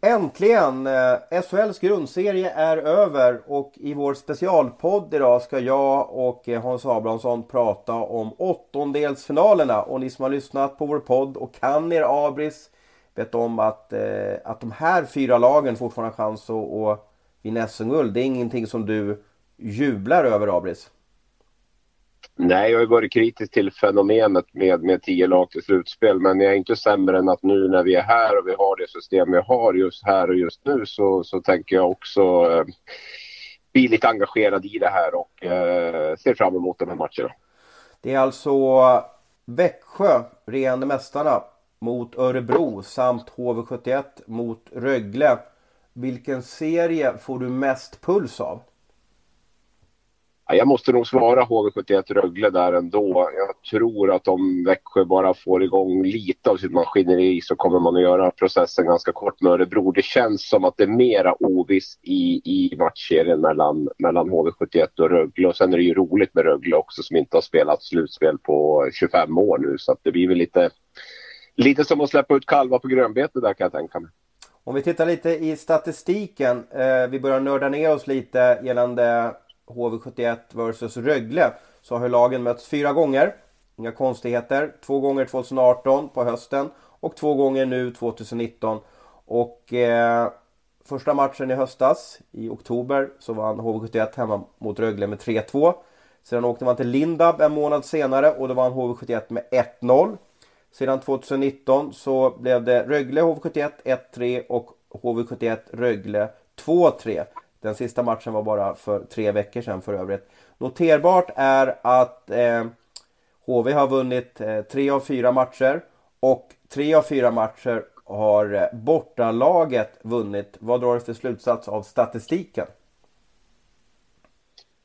Äntligen! Eh, SHLs grundserie är över och i vår specialpodd idag ska jag och eh, Hans Abrahamsson prata om åttondelsfinalerna. Och ni som har lyssnat på vår podd och kan er Abris vet om att, eh, att de här fyra lagen fortfarande har chans att, att vinna SM-guld. Det är ingenting som du jublar över Abris? Nej, jag har varit kritisk till fenomenet med, med tio lag till slutspel men jag är inte sämre än att nu när vi är här och vi har det system vi har just här och just nu så, så tänker jag också eh, bli lite engagerad i det här och eh, ser fram emot de här matcherna. Det är alltså Växjö, regerande mästarna, mot Örebro samt HV71 mot Rögle. Vilken serie får du mest puls av? Jag måste nog svara HV71 Rögle där ändå. Jag tror att om Växjö bara får igång lite av sitt maskineri så kommer man att göra processen ganska kort med Örebro. Det känns som att det är mera ovisst i, i matchserien mellan, mellan HV71 och Rögle. Och sen är det ju roligt med Rögle också som inte har spelat slutspel på 25 år nu. Så att det blir väl lite, lite som att släppa ut kalvar på grönbete där kan jag tänka mig. Om vi tittar lite i statistiken. Eh, vi börjar nörda ner oss lite gällande HV71 vs Rögle så har lagen mötts fyra gånger. Inga konstigheter. Två gånger 2018 på hösten och två gånger nu 2019. Och eh, första matchen i höstas i oktober så vann HV71 hemma mot Rögle med 3-2. Sedan åkte man till Lindab en månad senare och då vann HV71 med 1-0. Sedan 2019 så blev det Rögle HV71 1-3 och HV71 Rögle 2-3. Den sista matchen var bara för tre veckor sedan för övrigt. Noterbart är att eh, HV har vunnit eh, tre av fyra matcher och tre av fyra matcher har eh, bortalaget vunnit. Vad drar du för slutsats av statistiken?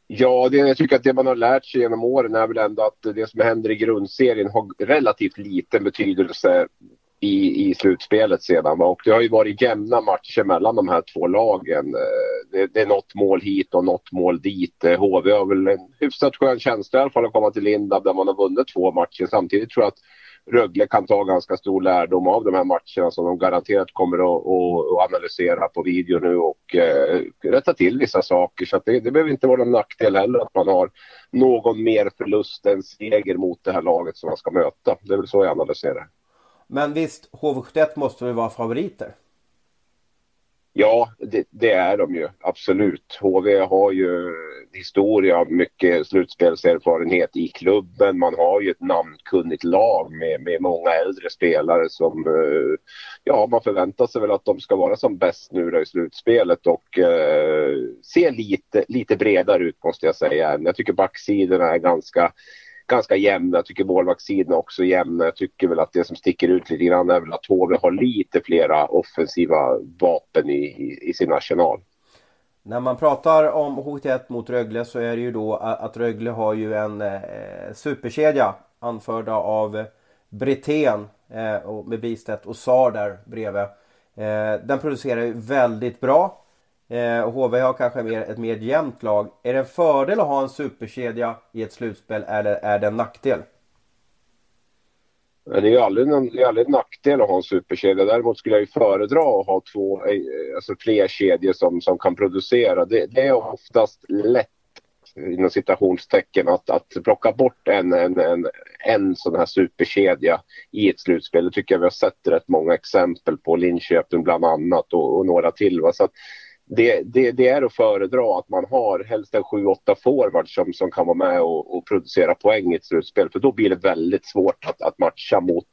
Ja, det, jag tycker att det man har lärt sig genom åren är väl ändå att det som händer i grundserien har relativt liten betydelse i, i slutspelet sedan. Och det har ju varit jämna matcher mellan de här två lagen. Eh, det, det är något mål hit och något mål dit. Eh, HV har väl en hyfsat skön känsla i alla fall att komma till Lindab där man har vunnit två matcher. Samtidigt tror jag att Rögle kan ta ganska stor lärdom av de här matcherna som de garanterat kommer att, att, att analysera på video nu och eh, rätta till vissa saker. Så det, det behöver inte vara någon nackdel heller att man har någon mer förlust än seger mot det här laget som man ska möta. Det är väl så jag analyserar. Men visst, HV71 måste väl vara favoriter? Ja, det, det, är de ju absolut. HV har ju historia, mycket slutspelserfarenhet i klubben. Man har ju ett namnkunnigt lag med, med många äldre spelare som, eh, ja, man förväntar sig väl att de ska vara som bäst nu då i slutspelet och eh, se lite, lite bredare ut måste jag säga. Jag tycker backsidorna är ganska ganska jämna. Jag tycker målvaktssidan också är jämna. Jag tycker väl att det som sticker ut lite grann är väl att HV har lite flera offensiva vapen i, i, i sin arsenal. När man pratar om HT1 mot Rögle så är det ju då att Rögle har ju en eh, superkedja anförda av Brithén eh, med Bistedt och Sar där bredvid. Eh, den producerar ju väldigt bra. Eh, HV har kanske mer, ett mer jämnt lag. Är det en fördel att ha en superkedja i ett slutspel eller är det en nackdel? Det är ju aldrig, en, det är aldrig en nackdel att ha en superkedja. Däremot skulle jag ju föredra att ha två, eh, alltså fler kedjor som, som kan producera. Det, det är oftast lätt inom citationstecken att, att plocka bort en, en, en, en sån här superkedja i ett slutspel. Det tycker jag vi har sett rätt många exempel på. Linköping bland annat och, och några till. Va? Så att, det, det, det, är att föredra att man har helst en 7-8 forward som, som kan vara med och, och, producera poäng i ett slutspel. För då blir det väldigt svårt att, att matcha mot,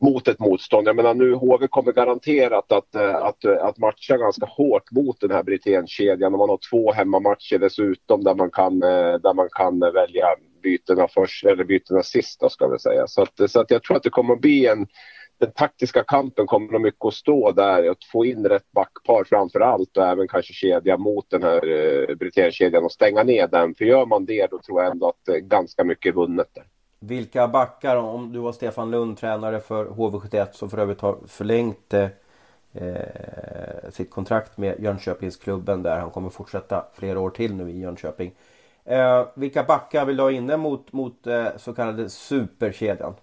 mot ett motstånd. Jag menar nu HV kommer garanterat att, eh, att, eh, att matcha ganska hårt mot den här Brithén-kedjan. Man har två hemmamatcher dessutom där man kan, eh, där man kan välja bytena först eller bytena sist ska vi säga. Så, att, så att jag tror att det kommer att bli en den taktiska kampen kommer nog mycket att stå där. Att få in rätt backpar framför allt och även kanske kedja mot den här eh, Brithén-kedjan och stänga ner den. För gör man det då tror jag ändå att eh, ganska mycket är vunnet där. Vilka backar, om du var Stefan Lund, tränare för HV71 som för övrigt har förlängt eh, eh, sitt kontrakt med Jönköpingsklubben där han kommer fortsätta flera år till nu i Jönköping. Eh, vilka backar vill du ha inne mot, mot eh, så kallade superkedjan?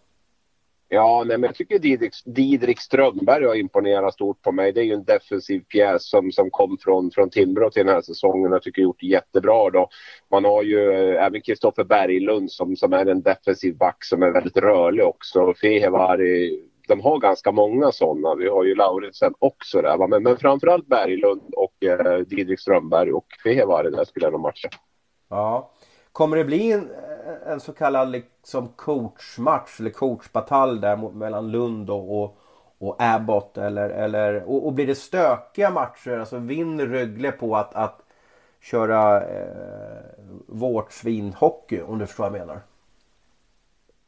Ja, nej, men jag tycker Didrik, Didrik Strömberg har imponerat stort på mig. Det är ju en defensiv pjäs som, som kom från, från Timrå till den här säsongen. Jag tycker gjort jättebra då. Man har ju eh, även Kristoffer Berglund som, som är en defensiv back som är väldigt rörlig också. Fehevari, de har ganska många sådana. Vi har ju Lauritsen också där. Va? Men, men framförallt Berglund och eh, Didrik Strömberg och Fehevari där skulle jag nog matcha. Ja. Kommer det bli en, Eh, en så kallad liksom coachmatch eller coachbatalj där mellan Lund och, och, och Abbott? Eller, eller, och, och, blir det stökiga matcher? Alltså vinner Rögle på att, att köra eh, vårtsvinhockey om du förstår vad jag menar?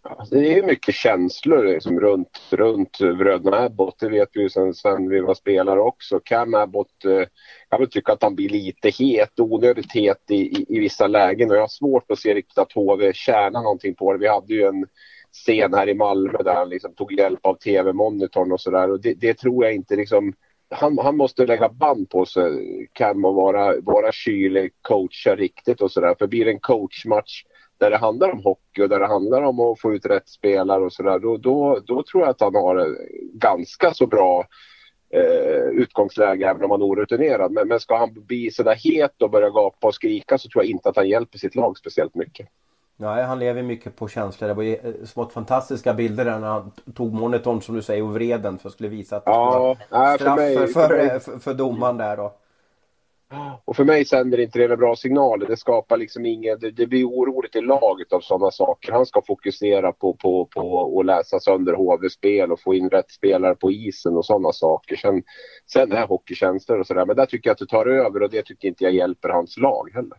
Alltså, det är mycket känslor liksom, runt, runt bröderna Abbott. Det vet vi ju sen, sen vi var spelare också. Cam Abbott, eh, jag vill tycka att han blir lite het, onödigt het i, i, i, vissa lägen och jag har svårt att se riktigt att HV tjänar någonting på det. Vi hade ju en scen här i Malmö där han liksom tog hjälp av tv-monitorn och sådär och det, det, tror jag inte liksom han, han måste lägga band på sig, Cam och vara, vara kylig, coacha riktigt och sådär. För blir det en coachmatch där det handlar om hockey och där det handlar om att få ut rätt spelare och sådär, då, då, då tror jag att han har ganska så bra eh, utgångsläge även om han är orutinerad. Men, men ska han bli sådär het och börja gapa och skrika så tror jag inte att han hjälper sitt lag speciellt mycket. Nej, han lever mycket på känslor. Det var eh, smått fantastiska bilder där när han tog monitorn som du säger och vred den för att skulle visa att det ja, var straff för, mig, för, för, för, för domaren där då. Och för mig sänder inte det några bra signaler. Det skapar liksom inget, det, det blir oroligt i laget av sådana saker. Han ska fokusera på, på, på att läsa sönder HV-spel och få in rätt spelare på isen och sådana saker. Sen, sen är hockeytjänster och sådär. Men där tycker jag att det tar över och det tycker inte jag hjälper hans lag heller.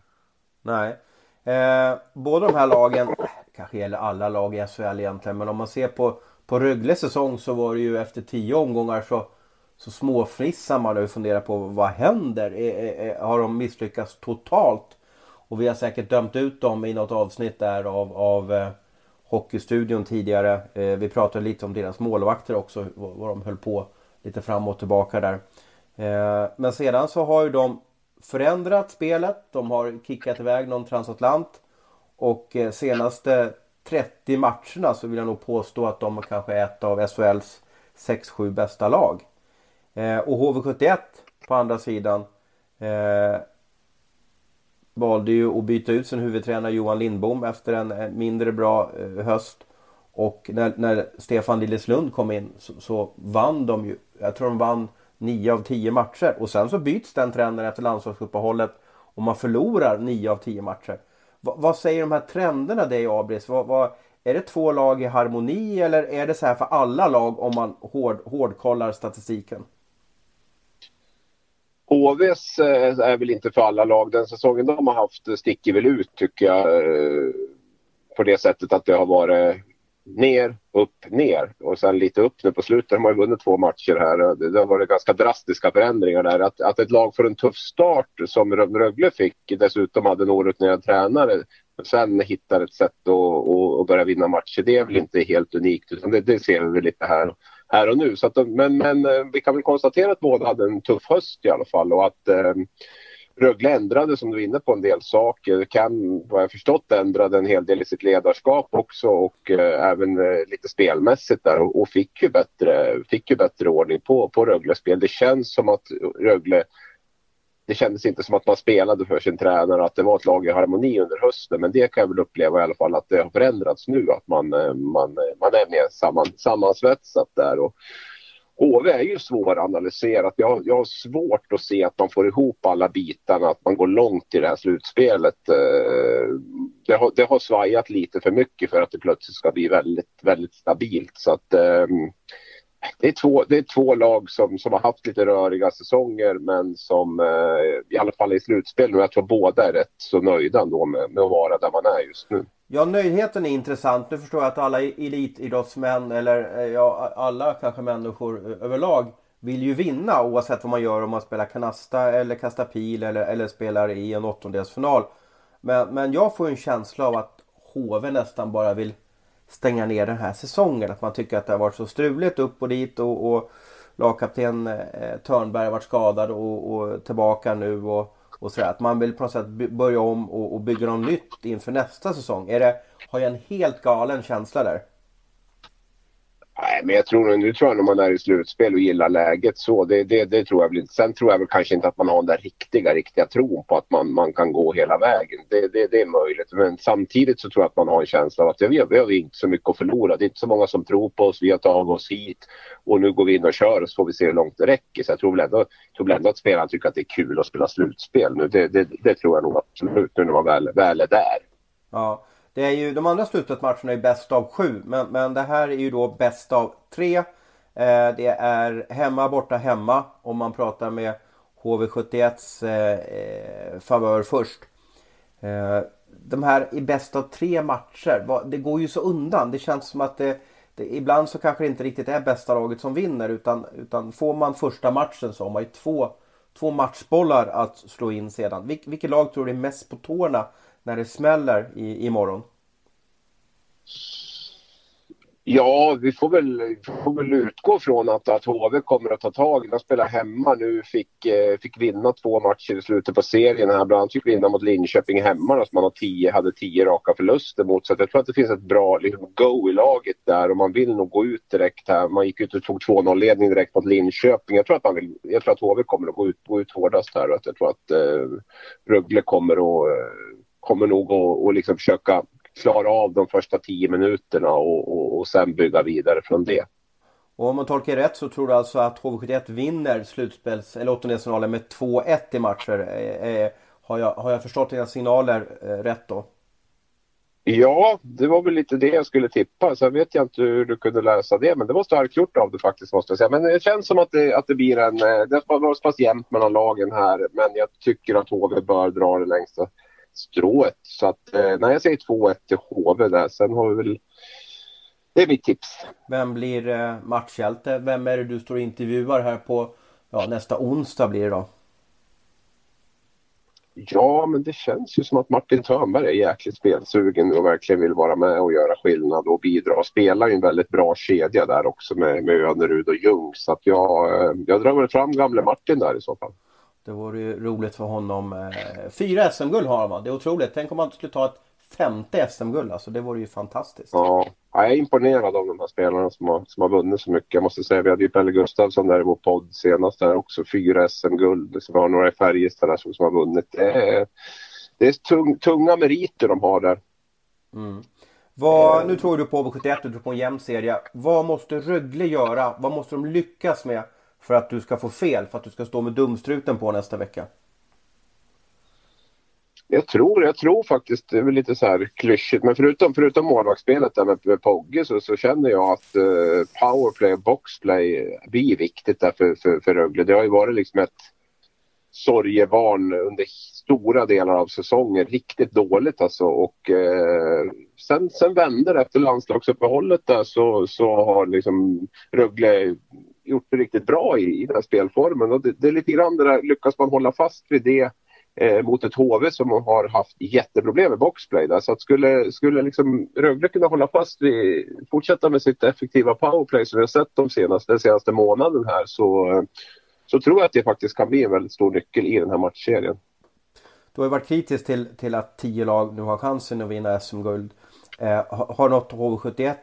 Nej. Eh, båda de här lagen, kanske gäller alla lag i SHL egentligen, men om man ser på, på Rögles säsong så var det ju efter tio omgångar så så småfnissar man och funderar på vad händer? Har de misslyckats totalt? Och vi har säkert dömt ut dem i något avsnitt där av, av eh, Hockeystudion tidigare. Eh, vi pratade lite om deras målvakter också, vad, vad de höll på lite fram och tillbaka där. Eh, men sedan så har ju de förändrat spelet. De har kickat iväg någon transatlant. Och eh, senaste 30 matcherna så vill jag nog påstå att de kanske är ett av SHLs 6-7 bästa lag. Eh, och HV71 på andra sidan eh, valde ju att byta ut sin huvudtränare Johan Lindbom efter en mindre bra eh, höst. Och när, när Stefan Lilleslund kom in så, så, vann de ju, jag tror de vann 9 av 10 matcher. Och sen så byts den trenden efter landslagsuppehållet och man förlorar 9 av 10 matcher. Va, vad säger de här trenderna dig Abris? Va, va, är det två lag i harmoni eller är det så här för alla lag om man hård, hårdkollar statistiken? HVs eh, är väl inte för alla lag. Den säsongen de har haft sticker väl ut tycker jag. Eh, på det sättet att det har varit ner, upp, ner och sen lite upp nu på slutet. De har ju vunnit två matcher här. Det har varit ganska drastiska förändringar där. Att, att ett lag får en tuff start som Rögle fick, dessutom hade en orutinerad tränare, sen hittar ett sätt att, att, börja vinna matcher. Det är väl inte helt unikt utan det, det ser vi väl lite här här och nu. Så att, men, men eh, vi kan väl konstatera att båda hade en tuff höst i alla fall och att eh, Rögle ändrade som du är inne på en del saker. Cam, vad jag förstått ändrade en hel del i sitt ledarskap också och eh, även eh, lite spelmässigt där och, och, fick, ju bättre, fick ju bättre ordning på, på Rögles spel. Det känns som att Rögle det kändes inte som att man spelade för sin tränare att det var ett lag i harmoni under hösten. Men det kan jag väl uppleva i alla fall att det har förändrats nu. Att man, eh, man, eh, man är mer samman, sammansvetsat där. Och HV är ju svåranalyserat. Jag, jag har svårt att se att man får ihop alla bitarna, att man går långt i det här slutspelet. Eh, det har, det har svajat lite för mycket för att det plötsligt ska bli väldigt, väldigt stabilt. Så att det är två, det är två lag som, som har haft lite röriga säsonger men som eh, i alla fall i slutspel nu, jag tror båda är rätt så nöjda ändå med, med att vara där man är just nu. Ja, nöjdheten är intressant. Nu förstår jag att alla elitidrottsmän eller eh, ja, alla kanske människor eh, överlag vill ju vinna oavsett vad man gör om man spelar kanasta eller kastar pil eller, eller spelar i en åttondelsfinal. Men, men jag får en känsla av att HV nästan bara vill stänga ner den här säsongen. Att man tycker att det har varit så struligt upp och dit och, och lagkapten eh, Törnberg har varit skadad och, och tillbaka nu och, och sådär. Att man vill på något sätt börja om och, och bygga något nytt inför nästa säsong. Är det, har jag en helt galen känsla där? Nej, men jag tror nu tror jag när man är i slutspel och gillar läget så. Det, det, det tror jag väl inte. Sen tror jag väl kanske inte att man har den där riktiga, riktiga tron på att man, man kan gå hela vägen. Det, det, det är möjligt. Men samtidigt så tror jag att man har en känsla av att vi, vi har inte så mycket att förlora. Det är inte så många som tror på oss. Vi har tagit oss hit och nu går vi in och kör och så får vi se hur långt det räcker. Så jag tror väl ändå, tror väl ändå att spelarna tycker att det är kul att spela slutspel nu. Det, det, det tror jag nog absolut nu när man väl, väl är där. Ja. Det är ju, de andra slutspelsmatcherna är bäst av sju men, men det här är ju då bäst av tre. Eh, det är hemma, borta, hemma om man pratar med HV71s eh, eh, favör först. Eh, de här i bäst av tre matcher, det går ju så undan. Det känns som att det, det, ibland så kanske det inte riktigt är bästa laget som vinner utan, utan får man första matchen så har man ju två, två matchbollar att slå in sedan. Vil, vilket lag tror du är mest på tårna när det smäller i, imorgon? Ja, vi får väl, får väl utgå från att, att HV kommer att ta tag De spelar hemma nu, fick, eh, fick vinna två matcher i slutet på serien här. Bland annat fick vinna mot Linköping hemma som man har tio, hade tio raka förluster mot. Så jag tror att det finns ett bra liksom, go i laget där och man vill nog gå ut direkt här. Man gick ut och tog 2-0 ledning direkt mot Linköping. Jag tror att, man vill, jag tror att HV kommer att gå ut, gå ut hårdast här och att jag tror att eh, Rögle kommer att eh, kommer nog att och liksom försöka klara av de första tio minuterna och, och, och sen bygga vidare från det. Och om man tolkar rätt så tror du alltså att HV71 vinner slutspels eller åttondelsfinalen med 2-1 i matcher. Eh, eh, har, jag, har jag förstått dina signaler eh, rätt då? Ja, det var väl lite det jag skulle tippa. Sen vet jag inte hur du kunde läsa det, men det var starkt gjort av det faktiskt måste jag säga. Men det känns som att det, att det blir en... Eh, det var så pass jämnt mellan lagen här, men jag tycker att HV bör dra det längsta strået. Så att, eh, nej, jag säger 2-1 till HV där. Sen har vi väl... Det är mitt tips. Vem blir eh, matchhjälte? Vem är det du står och intervjuar här på ja, nästa onsdag blir det då? Ja, men det känns ju som att Martin Törnberg är jäkligt spelsugen och verkligen vill vara med och göra skillnad och bidra. Och spelar ju en väldigt bra kedja där också med, med Önerud och Ljung. Så att jag, eh, jag drar väl fram gamle Martin där i så fall. Det vore ju roligt för honom. Eh, fyra SM-guld har han Det är otroligt. Tänk om han skulle ta ett femte SM-guld. Alltså det vore ju fantastiskt. Ja, jag är imponerad av de här spelarna som har, som har vunnit så mycket. Jag måste säga, vi hade ju Pelle Gustafsson där i vår podd senast där också. Fyra SM-guld. Så vi har några i Färjestad där som, som har vunnit. Det är, det är tung, tunga meriter de har där. Mm. Vad, nu tror du på HV71, du tror på en jämn serie. Vad måste Rögle göra? Vad måste de lyckas med för att du ska få fel, för att du ska stå med dumstruten på nästa vecka? Jag tror, jag tror faktiskt, det är väl lite så här klyschigt, men förutom, förutom målvaktsspelet där med, med Pogge så, så känner jag att uh, powerplay och boxplay blir viktigt där för, för, för Rögle. Det har ju varit liksom ett sorgebarn under stora delar av säsongen. Riktigt dåligt alltså och uh, sen, sen vände det efter landslagsuppehållet där så, så har liksom Rögle gjort det riktigt bra i, i den spelformen. Och det, det är lite grann det där, lyckas man hålla fast vid det eh, mot ett HV som har haft jätteproblem med boxplay. Där. Så att skulle, skulle liksom Rögle kunna hålla fast vid, fortsätta med sitt effektiva powerplay som vi har sett de senaste, den senaste månaden här så, så tror jag att det faktiskt kan bli en väldigt stor nyckel i den här matchserien. Du har ju varit kritisk till, till att tio lag nu har chansen att vinna SM-guld. Eh, har något HV71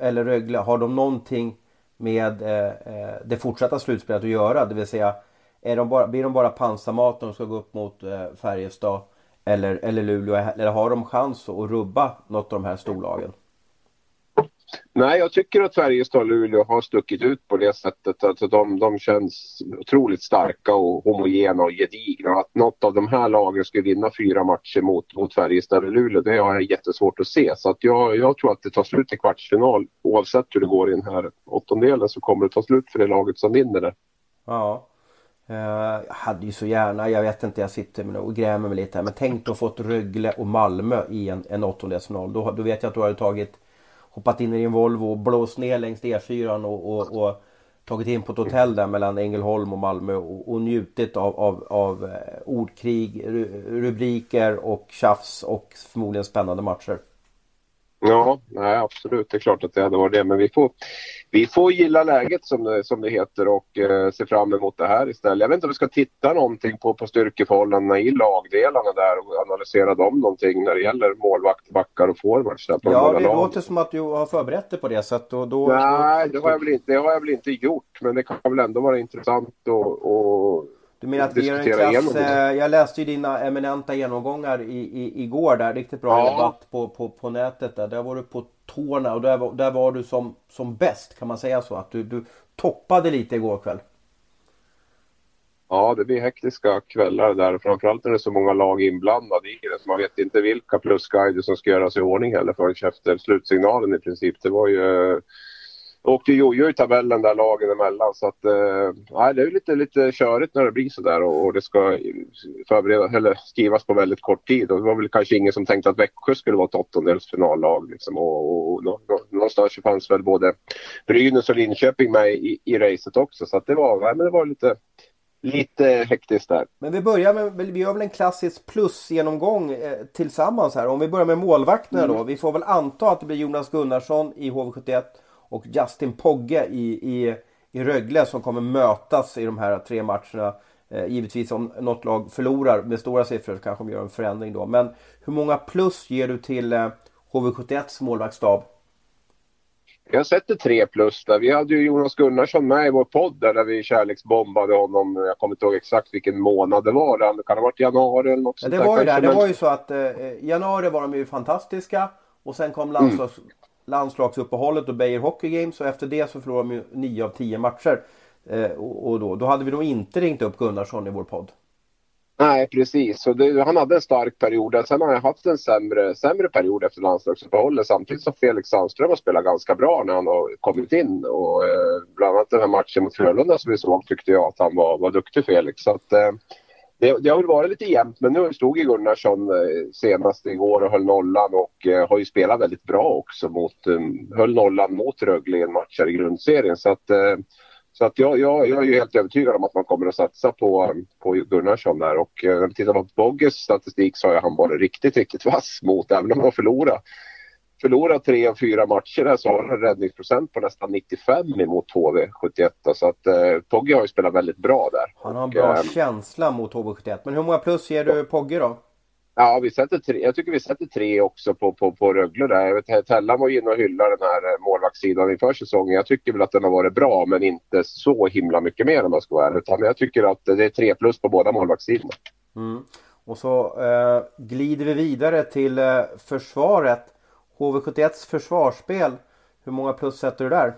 eller Rögle, har de någonting med eh, eh, det fortsatta slutspelet att göra. Det vill säga, är de bara, blir de bara pansarmat när de ska gå upp mot eh, Färjestad eller, eller Luleå? Eller har de chans att rubba något av de här storlagen? Nej, jag tycker att Färjestad och Luleå har stuckit ut på det sättet. Alltså de, de känns otroligt starka och homogena och gedigna. Att något av de här lagen skulle vinna fyra matcher mot, mot Färjestad och Luleå, det har jag jättesvårt att se. Så att jag, jag tror att det tar slut i kvartsfinal. Oavsett hur det går i den här åttondelen så kommer det ta slut för det laget som vinner det. Ja. Eh, jag hade ju så gärna, jag vet inte, jag sitter och grämer mig lite här. Men tänk att fått Rögle och Malmö i en, en åttondelsfinal. Då, då vet jag att du hade tagit hoppat in i din Volvo och blåst ner längs E4 och, och, och tagit in på ett hotell där mellan Ängelholm och Malmö och, och njutit av, av, av eh, ordkrig, rubriker och tjafs och förmodligen spännande matcher. Ja, nej, absolut. Det är klart att det hade varit det. Men vi får, vi får gilla läget som det, som det heter och eh, se fram emot det här istället. Jag vet inte om vi ska titta någonting på, på styrkeförhållandena i lagdelarna där och analysera dem någonting när det gäller målvakt, backar och forwards. Ja, det lag. låter som att du har förberett dig på det sättet. Då, nej, det har, jag väl inte, det har jag väl inte gjort. Men det kan väl ändå vara intressant att du menar att vi gör en klass... Eh, jag läste ju dina eminenta genomgångar i, i, igår där. Riktigt bra ja. debatt på, på, på nätet där. Där var du på tårna och där, var, där var du som, som bäst. Kan man säga så? Att du, du toppade lite igår kväll. Ja, det blir hektiska kvällar där. Framförallt när det är så många lag inblandade i det. Så man vet inte vilka plusguider som ska göras i ordning heller förrän efter slutsignalen i princip. Det var ju åkte jojo i tabellen där lagen emellan så att eh, det är lite, lite körigt när det blir så där och, och det ska förbereda, eller skrivas på väldigt kort tid och det var väl kanske ingen som tänkte att Växjö skulle vara ett åttondelsfinallag liksom och, och, och någonstans fanns väl både Brynäs och Linköping med i, i racet också så att det var, nej, men det var lite lite hektiskt där. Men vi börjar med, vi gör väl en klassisk plusgenomgång eh, tillsammans här. Om vi börjar med målvakterna mm. då. Vi får väl anta att det blir Jonas Gunnarsson i HV71 och Justin Pogge i, i, i Rögle som kommer mötas i de här tre matcherna. Eh, givetvis om något lag förlorar med stora siffror så kanske de gör en förändring då. Men hur många plus ger du till eh, HV71s målvaktsstab? Jag sätter tre plus där. Vi hade ju Jonas Gunnarsson med i vår podd där, där vi kärleksbombade honom. Jag kommer inte ihåg exakt vilken månad det var. Det kan ha varit januari eller något ja, det sånt var ju där. Det var ju så att eh, januari var de ju fantastiska. Och sen kom landslags, mm landslagsuppehållet och Beijer Hockey Games och efter det så förlorade de ju 9 av 10 matcher. Eh, och, då, då hade vi nog inte ringt upp Gunnarsson i vår podd. Nej, precis. Så det, han hade en stark period. Sen har han haft en sämre, sämre period efter landslagsuppehållet. Samtidigt som Felix Sandström har spelat ganska bra när han har kommit in. Och, eh, bland annat den här matchen mot Frölunda som vi såg tyckte jag att han var, var duktig Felix. Så att, eh, det, det, har väl varit lite jämnt men nu stod ju Gunnarsson eh, senast igår och höll nollan och eh, har ju spelat väldigt bra också mot, um, höll nollan mot Rögle i en match här i grundserien. Så att, eh, så att jag, jag, jag är ju helt övertygad om att man kommer att satsa på, på Gunnarsson där. Och eh, när vi tittar på Bogges statistik så har han varit riktigt, riktigt vass mot även om han har förlorat förlorat tre av fyra matcher där så har han en räddningsprocent på nästan 95 emot HV71. Så att eh, Pogge har ju spelat väldigt bra där. Han har en bra och, äh, känsla mot HV71. Men hur många plus ger du Pogge då? Ja, vi sätter tre, jag tycker vi sätter tre också på, på, på Rögle där. Jag vet, Tellan var inne och hyllade den här eh, målvaktssidan inför säsongen. Jag tycker väl att den har varit bra, men inte så himla mycket mer om man ska vara ärlig. Utan jag tycker att det är tre plus på båda målvaktssidorna. Mm. Och så eh, glider vi vidare till eh, försvaret. HV71s försvarsspel. Hur många plus sätter du där?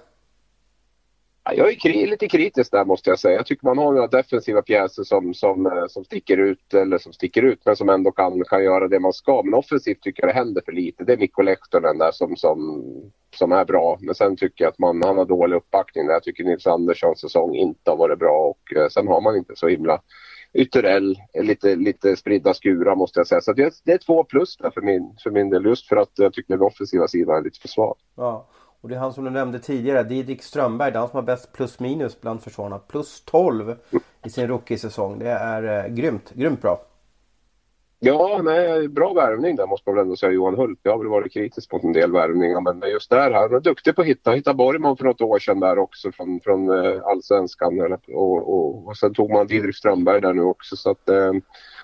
Jag är lite kritisk där måste jag säga. Jag tycker man har några defensiva pjäser som, som, eh, som sticker ut eller som sticker ut men som ändå kan, kan göra det man ska. Men offensivt tycker jag det händer för lite. Det är Mikko Lehtonen där som, som, som är bra. Men sen tycker jag att man, han har dålig uppbackning där. Jag tycker Nils Anderssons säsong inte har varit bra och eh, sen har man inte så himla Ytterell, lite, lite spridda skurar måste jag säga. Så det, det är två plus där för min, för min del just för att jag tycker den offensiva sidan är lite för svag. Ja. Och det är han som du nämnde tidigare, Didrik Strömberg, det är han som har bäst plus minus bland försvararna. Plus 12 i sin rookie-säsong. Det är eh, grymt, grymt bra. Ja, nej, bra värvning där måste man väl ändå säga Johan Hult. Jag har väl varit kritisk mot en del värvningar men just där, han är duktig på att hitta. Hitta Borgman för något år sedan där också från, från eh, allsvenskan. Och, och, och sen tog man Didrik Strömberg där nu också så att eh,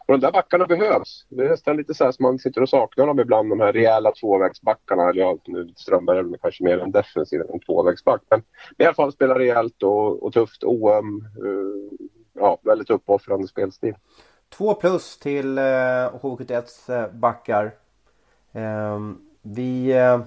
och de där backarna behövs. Det är nästan lite så här som man sitter och saknar dem ibland, de här rejäla tvåvägsbackarna. Eller ja, nu Strömberg är kanske mer en defensiv än en tvåvägsback. Men i alla fall spela rejält och, och tufft, oöm, eh, ja, väldigt uppoffrande spelstil. Två plus till eh, H71s eh, backar. Ehm, vi eh,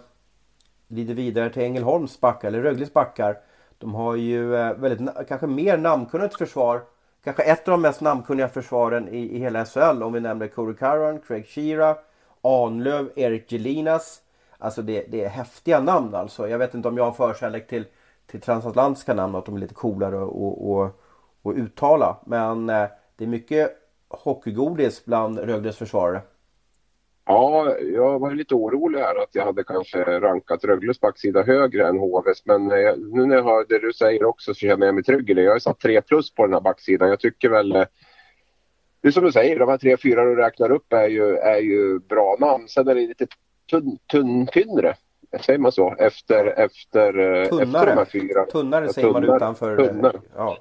glider vidare till Ängelholms backar, eller Rögles backar. De har ju eh, väldigt, kanske mer namnkunnigt försvar. Kanske ett av de mest namnkunniga försvaren i, i hela SHL om vi nämner Corey Curran, Craig Shearer, Anlöv, Erik Gelinas. Alltså det, det, är häftiga namn alltså. Jag vet inte om jag har förkärlek till, till transatlantiska namn, att de är lite coolare att uttala. Men eh, det är mycket hockeygodis bland Rögles försvarare? Ja, jag var lite orolig här att jag hade kanske rankat Rögles backsida högre än HVs. Men eh, nu när jag hör det du säger också så känner jag mig trygg i det. Jag har satt 3 plus på den här backsidan. Jag tycker väl... Eh, det är som du säger, de här tre, fyra du räknar upp är ju, är ju bra namn. Sen är det lite tunn, tunn tynnre säger man så, efter, efter, eh, tunnare. efter de här fyra. Tunnare säger tunnare, man utanför. Tunnare. Ja.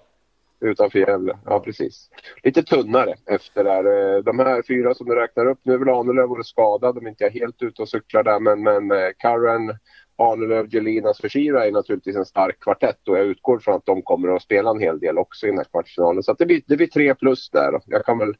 Utanför Gävle, ja precis. Lite tunnare efter där. Eh, de här fyra som du räknar upp, nu är väl Ahnelöv skadad om inte jag är helt ute och cyklar där men, men eh, Karen, Ahnelöv, Gelinas Shira är naturligtvis en stark kvartett och jag utgår från att de kommer att spela en hel del också i den här kvartsfinalen. Så det, blir, det blir tre plus där. Jag kan väl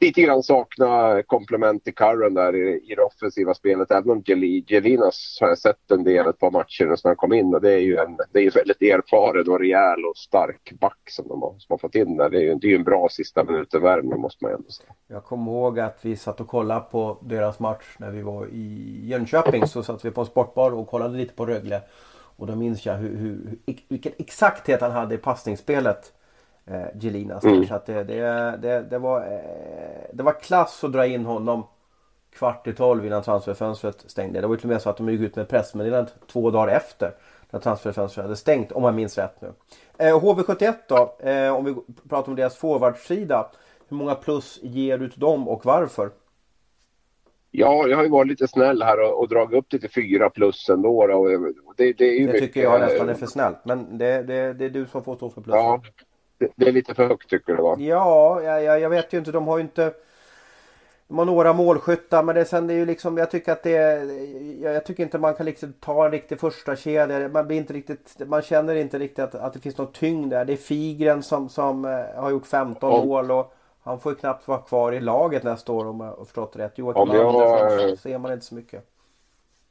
lite grann sakna komplement till Curran där i, i det offensiva spelet. Även om Gelinas har jag sett en del, ett par matcher när han kom in och det är ju en det är väldigt erfaren och rejäl och stark back som de har, som har fått in där. Det är ju det är en bra sista-minuten-värvning måste man ju ändå säga. Jag kommer ihåg att vi satt och kollade på deras match när vi var i Jönköping så satt vi på en sportbar och kollade lite på Rögle. Och då minns jag hur, hur, vilken exakthet han hade i passningsspelet eh, Gelinas. Mm. Så att det, det, det, det, var, eh, det var klass att dra in honom kvart i tolv innan transferfönstret stängde. Det var till och med så att de gick ut med ett pressmeddelande två dagar efter när transferfönstret hade stängt om jag minns rätt nu. Eh, HV71 då, eh, om vi pratar om deras forwardsida. Hur många plus ger du till dem och varför? Ja, jag har ju varit lite snäll här och, och dragit upp det till fyra plus ändå. Och det, det, är det mycket, tycker jag nästan är för snält. Men det, det, det är du som får stå för plus. Ja, det, är lite för högt tycker du va? Ja, jag, jag vet ju inte. De har ju inte... De har några målskyttar men det, sen det är ju liksom, jag tycker att det jag, jag tycker inte man kan liksom ta en riktig första kedja. Man blir inte riktigt, man känner inte riktigt att, att det finns någon tyngd där. Det är Figren som, som uh, har gjort 15 om, mål och han får ju knappt vara kvar i laget nästa år om jag har förstått rätt. Joakim Andersson ser man inte så mycket.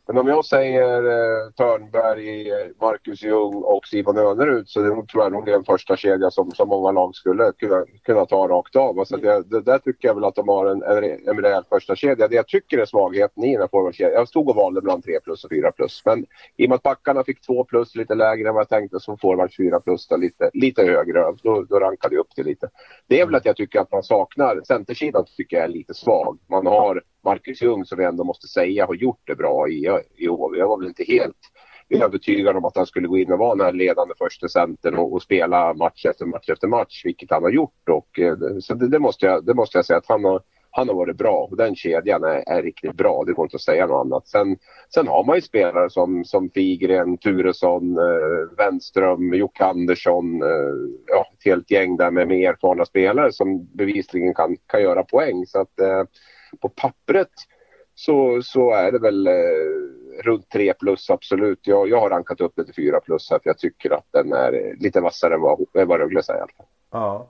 Men om jag säger eh, Törnberg, Marcus Ljung och Simon Önerud så det tror jag nog det är en första kedja som, som många lag skulle kunna, kunna ta rakt av. Så det, det, där tycker jag väl att de har en, en, en rejäl första kedja. Det jag tycker är svagheten i den här forwardkedjan. Jag stod och valde mellan 3 plus och 4 plus. Men i och med att backarna fick 2 plus lite lägre än vad jag tänkte så forwards 4 plus då, lite, lite högre. Då, då rankade jag upp det lite. Det är väl att jag tycker att man saknar, centersidan tycker jag är lite svag. Man har Marcus Ljung som vi ändå måste säga har gjort det bra i, i HV. Jag var väl inte helt övertygad om att han skulle gå in och vara den här ledande första centern och, och, spela match efter match efter match, vilket han har gjort. Och, eh, så det, det, måste jag, det måste jag säga att han har, han har varit bra och den kedjan är, är riktigt bra. Det går inte att säga något annat. Sen, sen har man ju spelare som, som Figren, Turesson, eh, Wenström, Jocke Andersson. Eh, ja, ett helt gäng där med, med erfarna spelare som bevisligen kan, kan göra poäng. Så att, eh, på pappret så, så är det väl eh, runt 3 plus absolut. Jag, jag har rankat upp det till 4 plus här för jag tycker att den är eh, lite vassare än vad, vad Rögle säger i alla fall. Ja.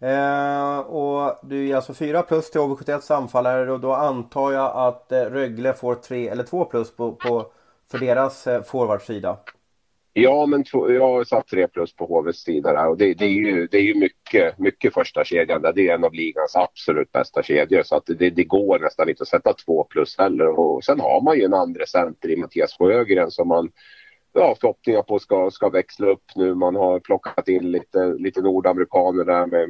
Eh, och du är alltså 4 plus till HV71 anfallare och då antar jag att eh, Rögle får 3 eller 2 plus på, på, för deras eh, forwardsida. Ja, men jag har satt 3 plus på HVs sida där och det, det, är ju, det är ju mycket, mycket första kedjan där. Det är en av ligans absolut bästa kedjor så att det, det går nästan inte att sätta 2 plus heller. Och sen har man ju en andra center i Mattias Sjögren som man ja, förhoppningar på ska, ska växla upp nu. Man har plockat in lite, lite nordamerikaner där med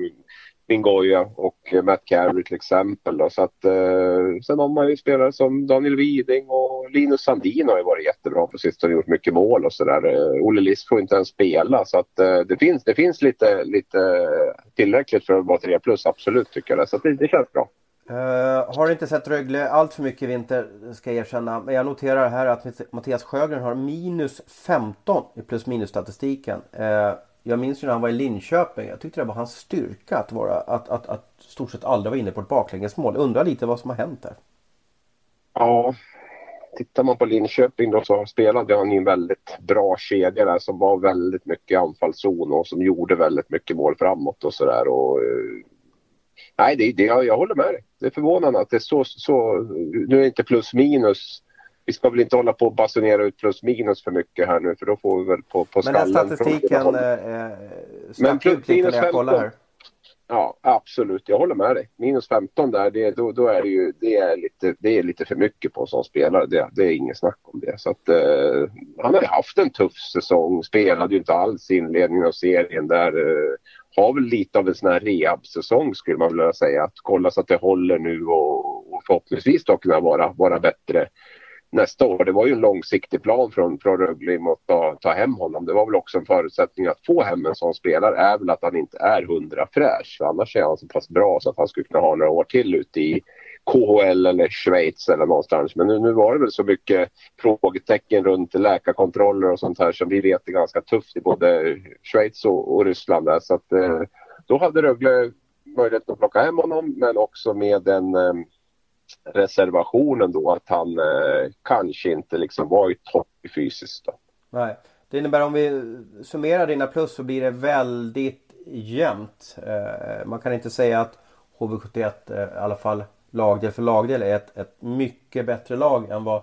Mingoya och Matt Carey till exempel. Då. Så att, eh, sen har man ju spelare som Daniel Widing och Linus Sandin har ju varit jättebra på sistone och gjort mycket mål och sådär. Eh, Olle Liss får inte ens spela så att eh, det finns, det finns lite, lite tillräckligt för att vara 3 plus absolut tycker jag. Så det, det känns bra. Uh, har inte sett Rögle allt för mycket i vinter ska jag erkänna. Men jag noterar här att Mattias Sjögren har minus 15 i plus minus statistiken. Uh, eh, jag minns ju när han var i Linköping. Jag tyckte det var hans styrka att vara att, att, att stort sett aldrig vara inne på ett baklängesmål. Undrar lite vad som har hänt där. Ja, tittar man på Linköping då så spelade han i en väldigt bra kedja där som var väldigt mycket anfallszon och som gjorde väldigt mycket mål framåt och sådär. Eh, nej, det, det, jag, jag håller med dig. Det är förvånande att det är så, så... Nu är det inte plus minus vi ska väl inte hålla på och basunera ut plus minus för mycket här nu för då får vi väl på, på skallen. Men den statistiken eh, Men plus ut minus 15. Här. Ja, absolut. Jag håller med dig. Minus 15 där, det, då, då är det ju det är lite, det är lite för mycket på en sån spelare. Det, det är inget snack om det. Så att, eh, han har ju haft en tuff säsong. Spelade ju inte alls i inledningen av serien där. Eh, har väl lite av en sån här rehab-säsong skulle man vilja säga. Att kolla så att det håller nu och, och förhoppningsvis då kunna vara, vara bättre nästa år. Det var ju en långsiktig plan från, från Rögle att ta, ta hem honom. Det var väl också en förutsättning att få hem en sån spelare är väl att han inte är hundra fräsch. Annars är han så pass bra så att han skulle kunna ha några år till ute i KHL eller Schweiz eller någonstans. Men nu, nu var det väl så mycket frågetecken runt läkarkontroller och sånt här som vi vet är ganska tufft i både Schweiz och, och Ryssland. Där. Så att, eh, då hade Rögle möjlighet att plocka hem honom men också med en eh, reservationen då att han eh, kanske inte liksom var i topp fysiskt. Då. Nej. Det innebär om vi summerar dina plus så blir det väldigt jämnt. Eh, man kan inte säga att HV71 eh, i alla fall lagdel för lagdel är ett, ett mycket bättre lag än vad,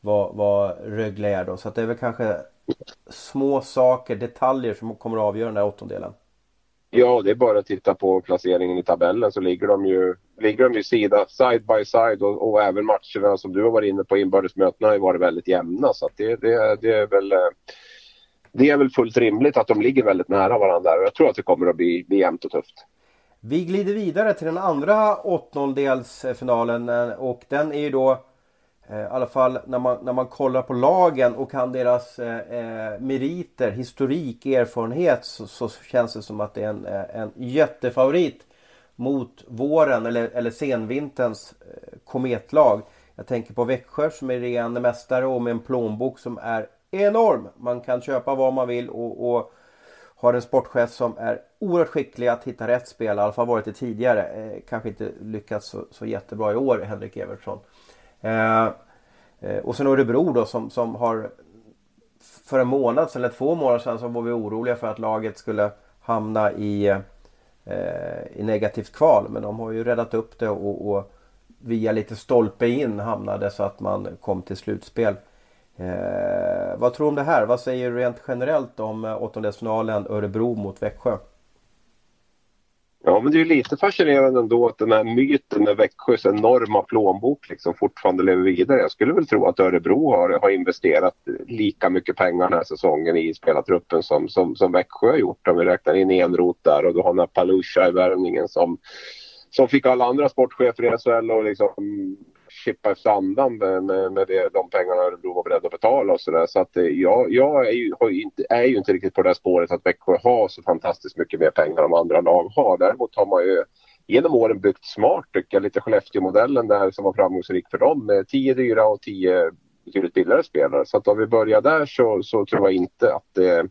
vad, vad Rögle är då. Så det är väl kanske små saker, detaljer som kommer att avgöra den där åttondelen. Ja, det är bara att titta på placeringen i tabellen så ligger de ju, ligger de ju sida, side by side och, och även matcherna som du har varit inne på inbördesmötena har ju varit väldigt jämna så att det, det, det är väl eh, det är väl fullt rimligt att de ligger väldigt nära varandra och jag tror att det kommer att bli, bli jämnt och tufft. Vi glider vidare till den andra åttondelsfinalen eh, och den är ju då eh, i alla fall när man, när man kollar på lagen och kan deras eh, eh meriter, historik, erfarenhet så, så, känns det som att det är en, en jättefavorit mot våren eller, eller senvinterns eh, kometlag. Jag tänker på Växjö som är regerande mästare och med en plånbok som är enorm. Man kan köpa vad man vill och, och har en sportchef som är oerhört skicklig att hitta rätt spel. I alla fall varit det tidigare. Eh, kanske inte lyckats så, så, jättebra i år, Henrik Evertsson. Eh, eh, och sen Örebro då som, som har för en månad sedan, eller två månader sedan, så var vi oroliga för att laget skulle hamna i, eh, Eh, i negativt kval. Men de har ju räddat upp det och, och via lite stolpe in hamnade så att man kom till slutspel. Eh, vad tror du om det här? Vad säger du rent generellt om eh, åttondelsfinalen Örebro mot Växjö? Ja, men det är lite fascinerande ändå att den här myten med Växjös enorma plånbok liksom fortfarande lever vidare. Jag skulle väl tro att Örebro har, har investerat lika mycket pengar den här säsongen i spelartruppen som, som, som Växjö har gjort. Om vi räknar in Enroth där och du har den här Palusha i värvningen som, som fick alla andra sportchefer i SHL och liksom chippa efter andan med, med, med det, de pengarna Örebro var beredda att betala och sådär. Så att eh, jag, jag är, ju, inte, är ju inte riktigt på det här spåret att Växjö har så fantastiskt mycket mer pengar än andra lag har. Däremot har man ju genom åren byggt smart tycker jag. Lite Skellefteå-modellen där som var framgångsrik för dem med tio dyra och tio betydligt billigare spelare. Så att om vi börjar där så, så tror jag inte att det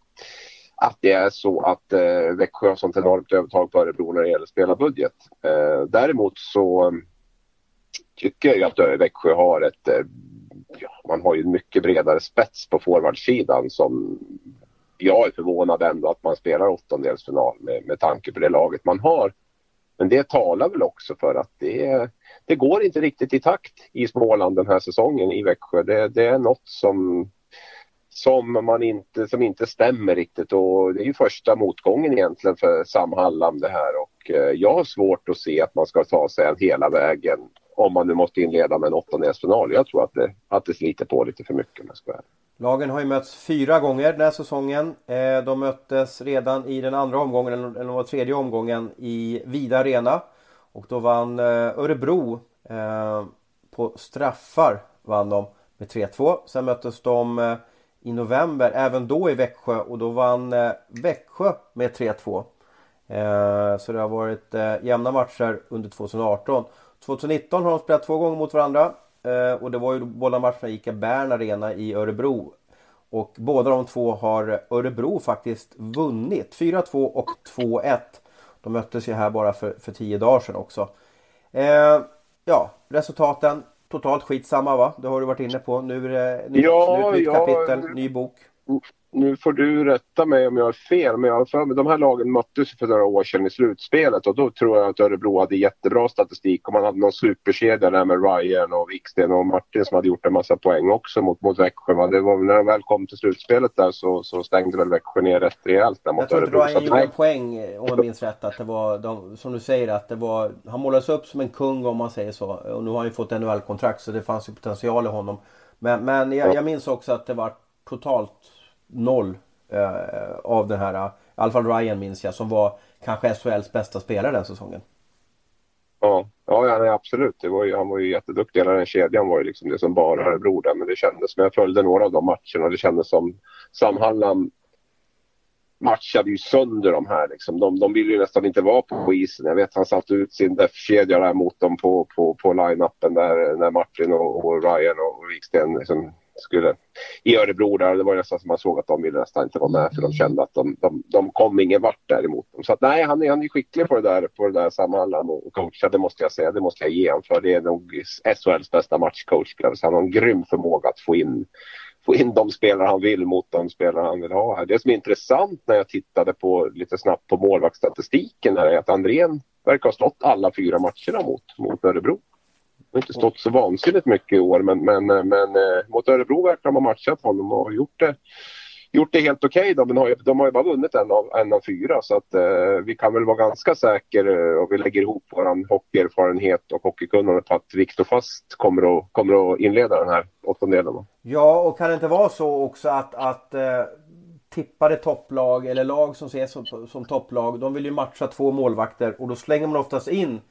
att det är så att eh, Växjö har sånt enormt övertag på Örebro när det gäller spelarbudget. Eh, däremot så tycker jag att Växjö har ett... Eh, ja, man har ju mycket bredare spets på forwardsidan som jag är förvånad ändå att man spelar åttondelsfinal med, med tanke på det laget man har. Men det talar väl också för att det, det går inte riktigt i takt i Småland den här säsongen i Växjö. Det, det är något som, som, man inte, som inte stämmer riktigt och det är ju första motgången egentligen för Sam Hallam det här och eh, jag har svårt att se att man ska ta sig hela vägen om man nu måste inleda med en åttondelsfinal. Jag tror att det, att det sliter på lite för mycket om jag ska Lagen har ju mötts fyra gånger den här säsongen. Eh, de möttes redan i den andra omgången, eller den tredje omgången, i Vida Arena. Och då vann eh, Örebro eh, på straffar vann de med 3-2. Sen möttes de i november, även då i Växjö och då vann Växjö med 3-2. Så det har varit jämna matcher under 2018. 2019 har de spelat två gånger mot varandra. Eh, och det var ju båda matcherna i Bern Arena i Örebro. Och båda de två har Örebro faktiskt vunnit. 4-2 och 2-1. De möttes ju här bara för, för tio dagar sedan också. Eh, ja, resultaten totalt skitsamma va? Det har du varit inne på. Nu är det nytt, ja, nytt, nytt ja, kapitel, ny bok nu får du rätta mig om jag har fel, men jag har för mig de här lagen möttes för några år sedan i slutspelet och då tror jag att Örebro hade jättebra statistik och man hade någon superkedja där med Ryan och Viksten och Martin som hade gjort en massa poäng också mot, mot Växjö. Det var, när de väl kom till slutspelet där så, så stängde väl Växjö ner rätt rejält där mot Örebro. Jag tror inte Ryan gjorde en poäng om jag minns rätt att det var, de, som du säger, att det var, han målades upp som en kung om man säger så och nu har han ju fått NHL-kontrakt så det fanns ju potential i honom. Men, men jag, jag minns också att det var totalt noll eh, av den här, i alla fall Ryan minns jag, som var kanske SHLs bästa spelare den säsongen. Ja, ja, nej, absolut. Det var ju, han var ju jätteduktig. Hela den kedjan var ju liksom det som bara Örebro där. Men det kändes, men jag följde några av de matcherna och det kändes som Sam Hallam matchade ju sönder de här. Liksom. De, de ville ju nästan inte vara på isen. Jag vet han satte ut sin def-kedja där mot dem på, på, på line-upen där när Martin och, och Ryan och Wiksten liksom skulle i Örebro där. Det var nästan som man såg att de ville nästan inte vara med för de kände att de, de, de kom ingen vart däremot. dem. Så att, nej, han är, han är skicklig på det där, på det där sammanhang och coacha. Det måste jag säga. Det måste jag ge honom för. Det är nog SHLs bästa matchcoach. Han har en grym förmåga att få in få in de spelare han vill mot de spelare han vill ha. Det som är intressant när jag tittade på lite snabbt på målvaktsstatistiken är att Andrén verkar ha stått alla fyra matcherna mot, mot Örebro. Han har inte stått så vansinnigt mycket i år men, men, eh, men eh, mot Örebro verkar de ha matchat honom och gjort det gjort det helt okej okay Men har ju, de har ju bara vunnit en av, en av fyra så att eh, vi kan väl vara ganska säkra eh, och vi lägger ihop vår hockeyerfarenhet och hockeykunnande på att Viktor Fast kommer att, kommer att inleda den här åttondelen. Ja, och kan det inte vara så också att, att eh, tippade topplag eller lag som ses som, som topplag, de vill ju matcha två målvakter och då slänger man oftast in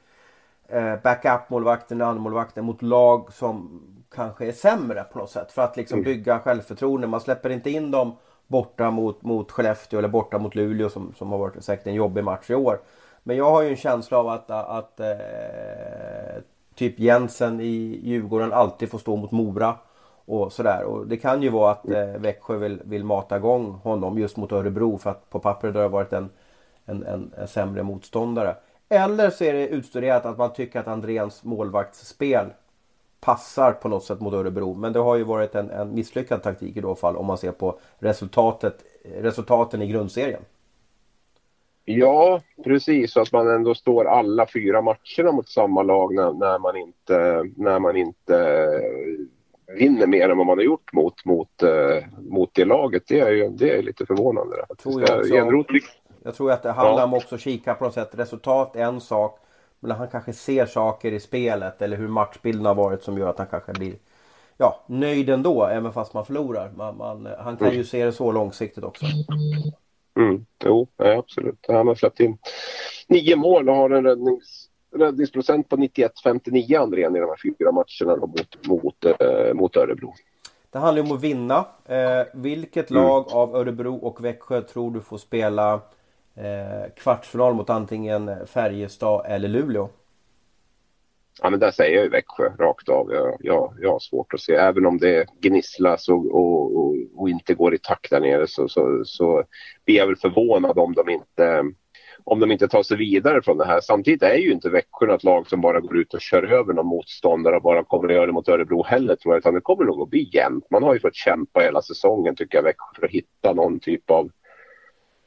backup-målvakten, andra mot lag som kanske är sämre på något sätt. För att liksom mm. bygga självförtroende. Man släpper inte in dem borta mot, mot Skellefteå eller borta mot Luleå som, som har varit säkert en jobbig match i år. Men jag har ju en känsla av att, att eh, typ Jensen i Djurgården alltid får stå mot Mora. Och sådär. Och det kan ju vara att eh, Växjö vill, vill mata igång honom just mot Örebro för att på pappret har det varit en, en, en, en sämre motståndare. Eller så är det utstuderat att man tycker att Andréns målvaktsspel passar på något sätt mot Örebro. Men det har ju varit en, en misslyckad taktik i då fall om man ser på resultatet, resultaten i grundserien. Ja, precis. Så att man ändå står alla fyra matcherna mot samma lag när, när, man, inte, när man inte vinner mer än vad man har gjort mot, mot, uh, mot det laget. Det är, ju, det är lite förvånande. Tror, jag, också, jag tror att det handlar ja. om också att kika på något sätt. Resultat är en sak. Men han kanske ser saker i spelet eller hur matchbilden har varit som gör att han kanske blir ja, nöjd ändå även fast man förlorar. Man, man, han kan ju se det så långsiktigt också. Mm, jo, ja, absolut. Han har släppt in nio mål och har en räddnings, räddningsprocent på 91-59 Andrén i de här fyra matcherna mot, mot, äh, mot Örebro. Det handlar om att vinna. Eh, vilket mm. lag av Örebro och Växjö tror du får spela eh, Eh, kvartsfinal mot antingen Färjestad eller Luleå? Ja, men där säger jag ju Växjö rakt av. Jag, jag, jag har svårt att se. Även om det gnisslas och, och, och, och inte går i takt där nere så, så, så blir jag väl förvånad om de inte om de inte tar sig vidare från det här. Samtidigt är ju inte Växjö ett lag som bara går ut och kör över någon motståndare och bara kommer att göra det mot Örebro heller tror jag. Utan det kommer nog att bli jämnt. Man har ju fått kämpa hela säsongen tycker jag Växjö för att hitta någon typ av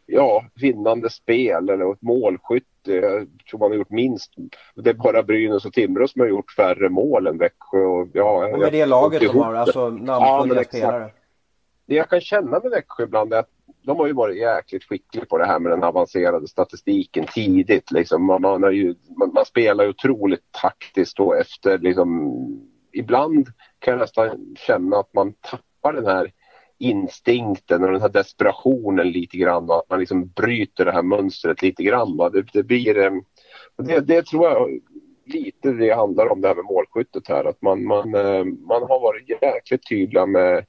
ja, vinnande spel eller ett målskytte. Jag tror man har gjort minst, det är bara Brynäs och Timrå som har gjort färre mål än Växjö. Och, ja, och med det laget de har, alltså namnkunniga ja, spelare. Det jag kan känna med Växjö ibland är att de har ju varit jäkligt skickliga på det här med den avancerade statistiken tidigt. Liksom. Man, man, ju, man, man spelar ju otroligt taktiskt och efter liksom, ibland kan jag nästan känna att man tappar den här instinkten och den här desperationen lite grann och att man liksom bryter det här mönstret lite grann. Det, det, blir, eh, det, det tror jag lite det handlar om det här med målskyttet här. Att man, man, eh, man har varit jäkligt tydliga med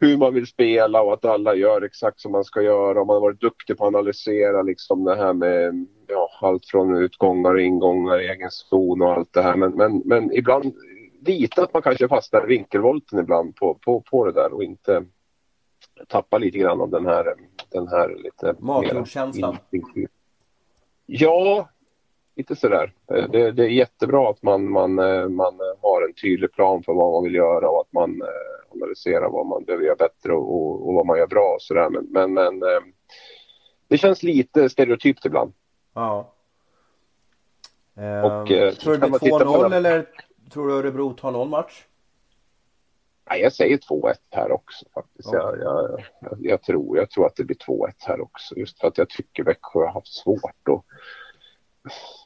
hur man vill spela och att alla gör exakt som man ska göra. Och man har varit duktig på att analysera liksom det här med ja, allt från utgångar och ingångar, egen zon och allt det här. Men, men, men ibland lite att man kanske fastnar i vinkelvolten ibland på, på, på det där och inte tappar lite grann av den här, den här lite... Matjordskänslan? Ja, lite sådär. Det, det är jättebra att man, man, man har en tydlig plan för vad man vill göra och att man eh, analyserar vad man behöver göra bättre och, och vad man gör bra och sådär. Men, men, men eh, det känns lite stereotypt ibland. Ja. Och, eh, tror du det blir 2-0 eller Tror du Örebro tar någon match? Nej, jag säger 2-1 här också faktiskt. Okay. Jag, jag, jag, tror, jag tror att det blir 2-1 här också. Just för att jag tycker Växjö har haft svårt att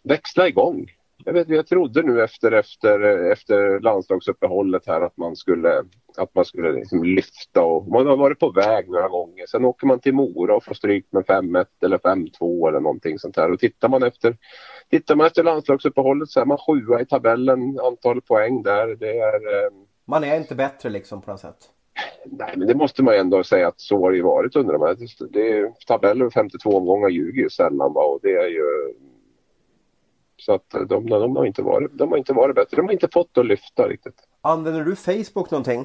växla igång. Jag, vet, jag trodde nu efter, efter, efter landslagsuppehållet här att man skulle, att man skulle liksom lyfta och man har varit på väg några gånger. Sen åker man till Mora och får stryk med 5-1 eller 5-2 eller någonting sånt här. Och tittar man efter, tittar man efter landslagsuppehållet så är man sjua i tabellen, antal poäng där. Det är, eh... Man är inte bättre liksom på något sätt? Nej, men det måste man ju ändå säga att så har det ju varit under de här. Det är, tabeller 52 omgångar ljuger ju sällan va? och det är ju... Så att de, de, har inte varit, de har inte varit bättre. De har inte fått att lyfta riktigt. Använder du Facebook någonting?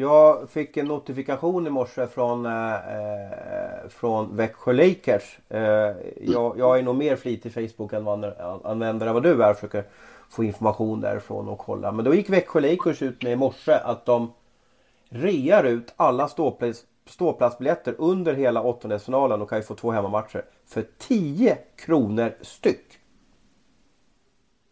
Jag fick en notifikation i morse från, eh, eh, från Växjö Lakers. Eh, jag, jag, är nog mer flitig Facebook-användare än vad du är. Försöker få information därifrån och kolla. Men då gick Växjö Lakers ut med i morse att de rear ut alla ståplats, ståplatsbiljetter under hela åttondelsfinalen och kan ju få två hemmamatcher för 10 kronor styck.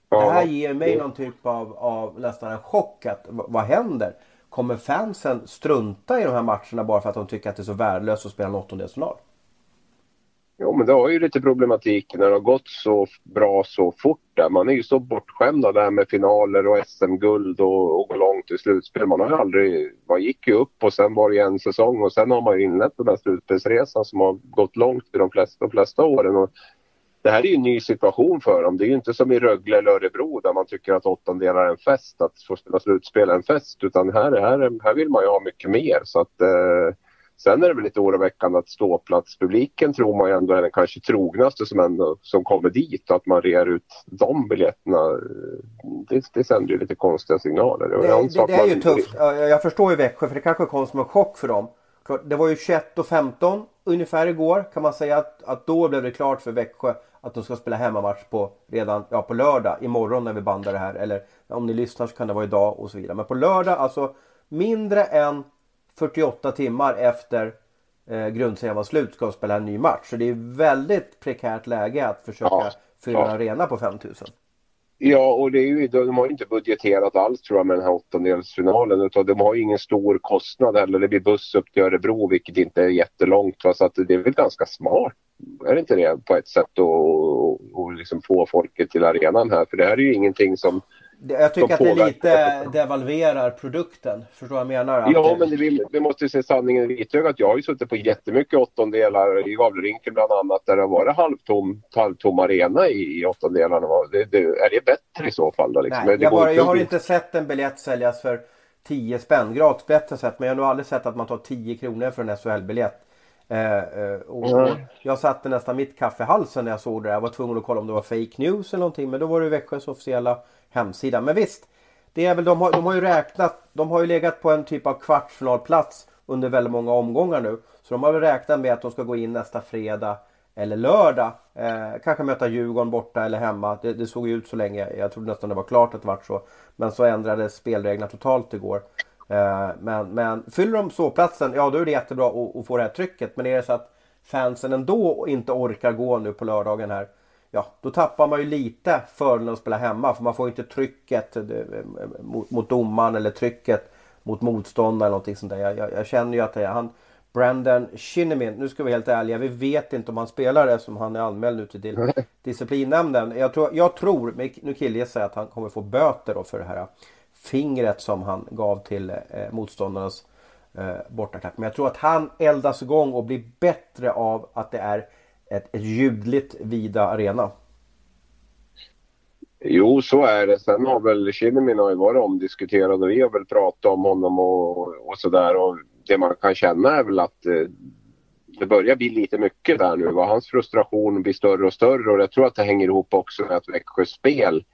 Det här ger mig någon typ av, av nästan en chock. Att, vad händer? Kommer fansen strunta i de här matcherna bara för att de tycker att det är så värdelöst att spela en åttondelsfinal? Jo, men det har ju lite problematik när det har gått så bra så fort där. Man är ju så bortskämd av det här med finaler och SM-guld och, och gå långt i slutspel. Man har ju aldrig... Man gick ju upp och sen var det en säsong och sen har man ju inlett den här slutspelsresan som har gått långt i de flesta, de flesta åren. Och det här är ju en ny situation för dem. Det är ju inte som i Rögle eller Örebro där man tycker att åttondelar är en fest, att få spela slutspel är en fest. Utan här, här, här vill man ju ha mycket mer. Så att, eh, sen är det väl lite oroväckande att ståplatspubliken tror man ju ändå är den kanske trognaste som, ändå, som kommer dit. Och att man rear ut de biljetterna, det, det sänder ju lite konstiga signaler. Det, det, det är ju tufft. Jag förstår ju Växjö för det kanske kom som en chock för dem. Det var ju 21 och 15 ungefär igår kan man säga att, att då blev det klart för Växjö att de ska spela hemmamatch på redan ja, på lördag imorgon när vi bandar det här. Eller om ni lyssnar så kan det vara idag och så vidare. Men på lördag, alltså mindre än 48 timmar efter eh, grundserien var slut ska de spela en ny match. Så det är väldigt prekärt läge att försöka ja, fylla ja. en arena på 5000. Ja, och det är ju, de har inte budgeterat alls tror jag med den här åttondelsfinalen. Utan de har ju ingen stor kostnad heller. Det blir buss upp till Örebro vilket inte är jättelångt. Va? Så att det är väl ganska smart är det inte det på ett sätt att liksom få folket till arenan här? För det här är ju ingenting som jag tycker att det lite devalverar produkten. Förstår du vad jag menar? Ja, men vi, vi måste se sanningen i vitögat. Jag har ju suttit på jättemycket åttondelar i Gavlerinken bland annat där det har varit halvtom, halvtom arena i, i åttondelarna. Det, det, är det bättre i så fall då? Liksom? Nej, jag, bara, jag har inte sett en biljett säljas för 10 spänn. Gratisbiljett sett, men jag har nog aldrig sett att man tar 10 kronor för en SHL-biljett. Eh, eh, och, mm. Jag satte nästan mitt kaffe i halsen när jag såg det. Jag var tvungen att kolla om det var fake news eller någonting. Men då var det Växjös officiella hemsida. Men visst, det är väl, de, har, de har ju räknat. De har ju legat på en typ av kvartsfinalplats under väldigt många omgångar nu. Så de har väl räknat med att de ska gå in nästa fredag eller lördag. Eh, kanske möta Djurgården borta eller hemma. Det, det, såg ju ut så länge. Jag trodde nästan det var klart att det var så. Men så ändrades spelreglerna totalt igår. Eh, men, men fyller de ståplatsen, ja då är det jättebra att, att få det här trycket. Men är det så att fansen ändå inte orkar gå nu på lördagen här. Ja, då tappar man ju lite fördelen att spela hemma. För man får inte trycket eh, mot, mot domaren eller trycket mot motståndaren eller någonting sånt där. Jag, jag, jag känner ju att är han Brandon Shinnimin, nu ska vi vara helt ärliga, vi vet inte om han spelar det som han är anmäld nu till disciplinnämnden. Jag tror, jag tror nu killgissar jag att han kommer få böter då för det här fingret som han gav till eh, motståndarnas eh, bortaklack. Men jag tror att han eldas igång och blir bättre av att det är ett, ett ljudligt vida arena. Jo, så är det. Sen har väl Kinnimin har ju varit omdiskuterad och vi har väl pratat om honom och, och sådär. Och det man kan känna är väl att eh, det börjar bli lite mycket där nu. Va? Hans frustration blir större och större och jag tror att det hänger ihop också med att Växjös spel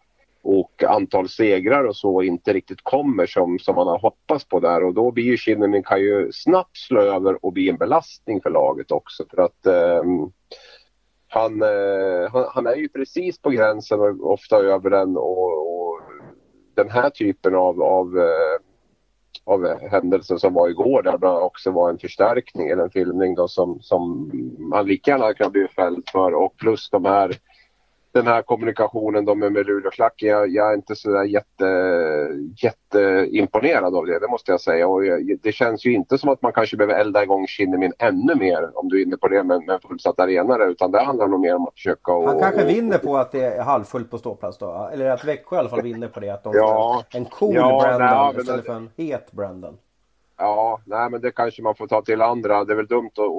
och antal segrar och så inte riktigt kommer som, som man har hoppats på där. Och då blir ju Kinnunen kan ju snabbt slå över och bli en belastning för laget också. För att eh, han, eh, han, han, är ju precis på gränsen och ofta över den och, och den här typen av, av, eh, av händelser som var igår där det också var en förstärkning eller en filmning då som, som man lika gärna kan bli fälld för. Och plus de här den här kommunikationen de med Luleåklacken. Jag, jag är inte så jätte, jätteimponerad av det, det måste jag säga. Och jag, det känns ju inte som att man kanske behöver elda igång Kinnemin ännu mer om du är inne på det med, med fullsatt arena utan det handlar nog mer om att försöka och, Han kanske och, vinner på att det är halvfullt på ståplats då? Eller att Växjö i alla fall vinner på det. Att de Ja. en cool Ja, Brandon nej, istället för en het Brandon. Ja, nej men det kanske man får ta till andra. Det är väl dumt att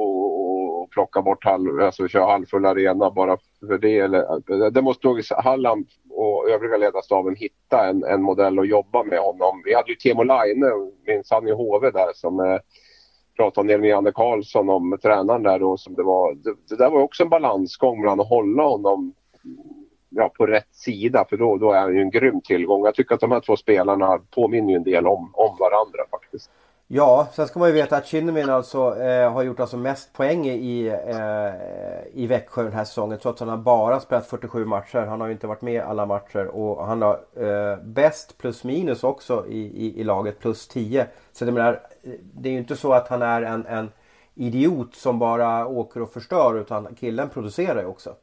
plocka bort halv, alltså köra halvfull arena bara för det. Eller, det måste nog Halland och övriga ledarstaben hitta en, en modell att jobba med honom. Vi hade ju Teemu Laine, minns han i HV där som eh, pratade en del med Janne Karlsson om tränaren där då som det var. Det, det där var också en balansgång mellan att hålla honom ja, på rätt sida för då, då är han ju en grym tillgång. Jag tycker att de här två spelarna påminner ju en del om, om varandra faktiskt. Ja, sen ska man ju veta att Kinnamin alltså eh, har gjort alltså mest poäng i, eh, i Växjö den här säsongen trots att han har bara spelat 47 matcher. Han har ju inte varit med alla matcher och han har eh, bäst plus minus också i, i, i laget plus 10. Så det, menar, det är ju inte så att han är en, en idiot som bara åker och förstör utan killen producerar ju också.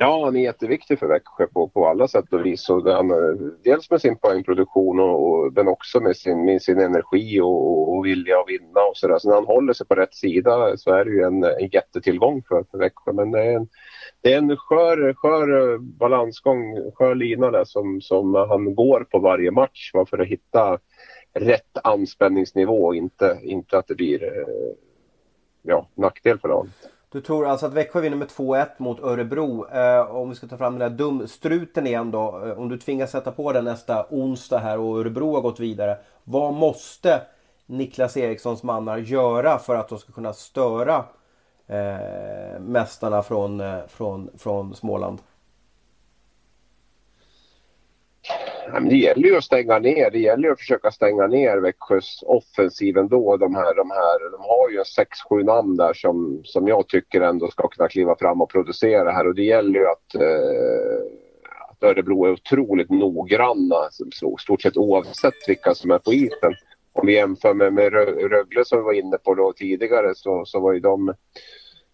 Ja, han är jätteviktig för Växjö på, på alla sätt och vis. Och han, eh, dels med sin poängproduktion och, och, men också med sin, med sin energi och, och vilja att vinna och sådär. Så när han håller sig på rätt sida så är det ju en, en jättetillgång för, för Växjö. Men det är en, det är en skör, skör eh, balansgång, skör lina där som, som han går på varje match va, för att hitta rätt anspänningsnivå och inte, inte att det blir eh, ja, nackdel för honom. Du tror alltså att Växjö vinner med 2-1 mot Örebro. Eh, om vi ska ta fram den där dumstruten igen då. Eh, om du tvingas sätta på den nästa onsdag här och Örebro har gått vidare. Vad måste Niklas Erikssons mannar göra för att de ska kunna störa eh, mästarna från, eh, från, från Småland? Ja, det gäller ju att stänga ner. Det gäller ju att försöka stänga ner Växjös offensiv ändå. De, här, de, här, de har ju sex, 6-7 namn där som, som jag tycker ändå ska kunna kliva fram och producera här. Och det gäller ju att, eh, att Örebro är otroligt noggranna. Stort sett oavsett vilka som är på isen. Om vi jämför med, med Rögle som vi var inne på då tidigare så, så var ju de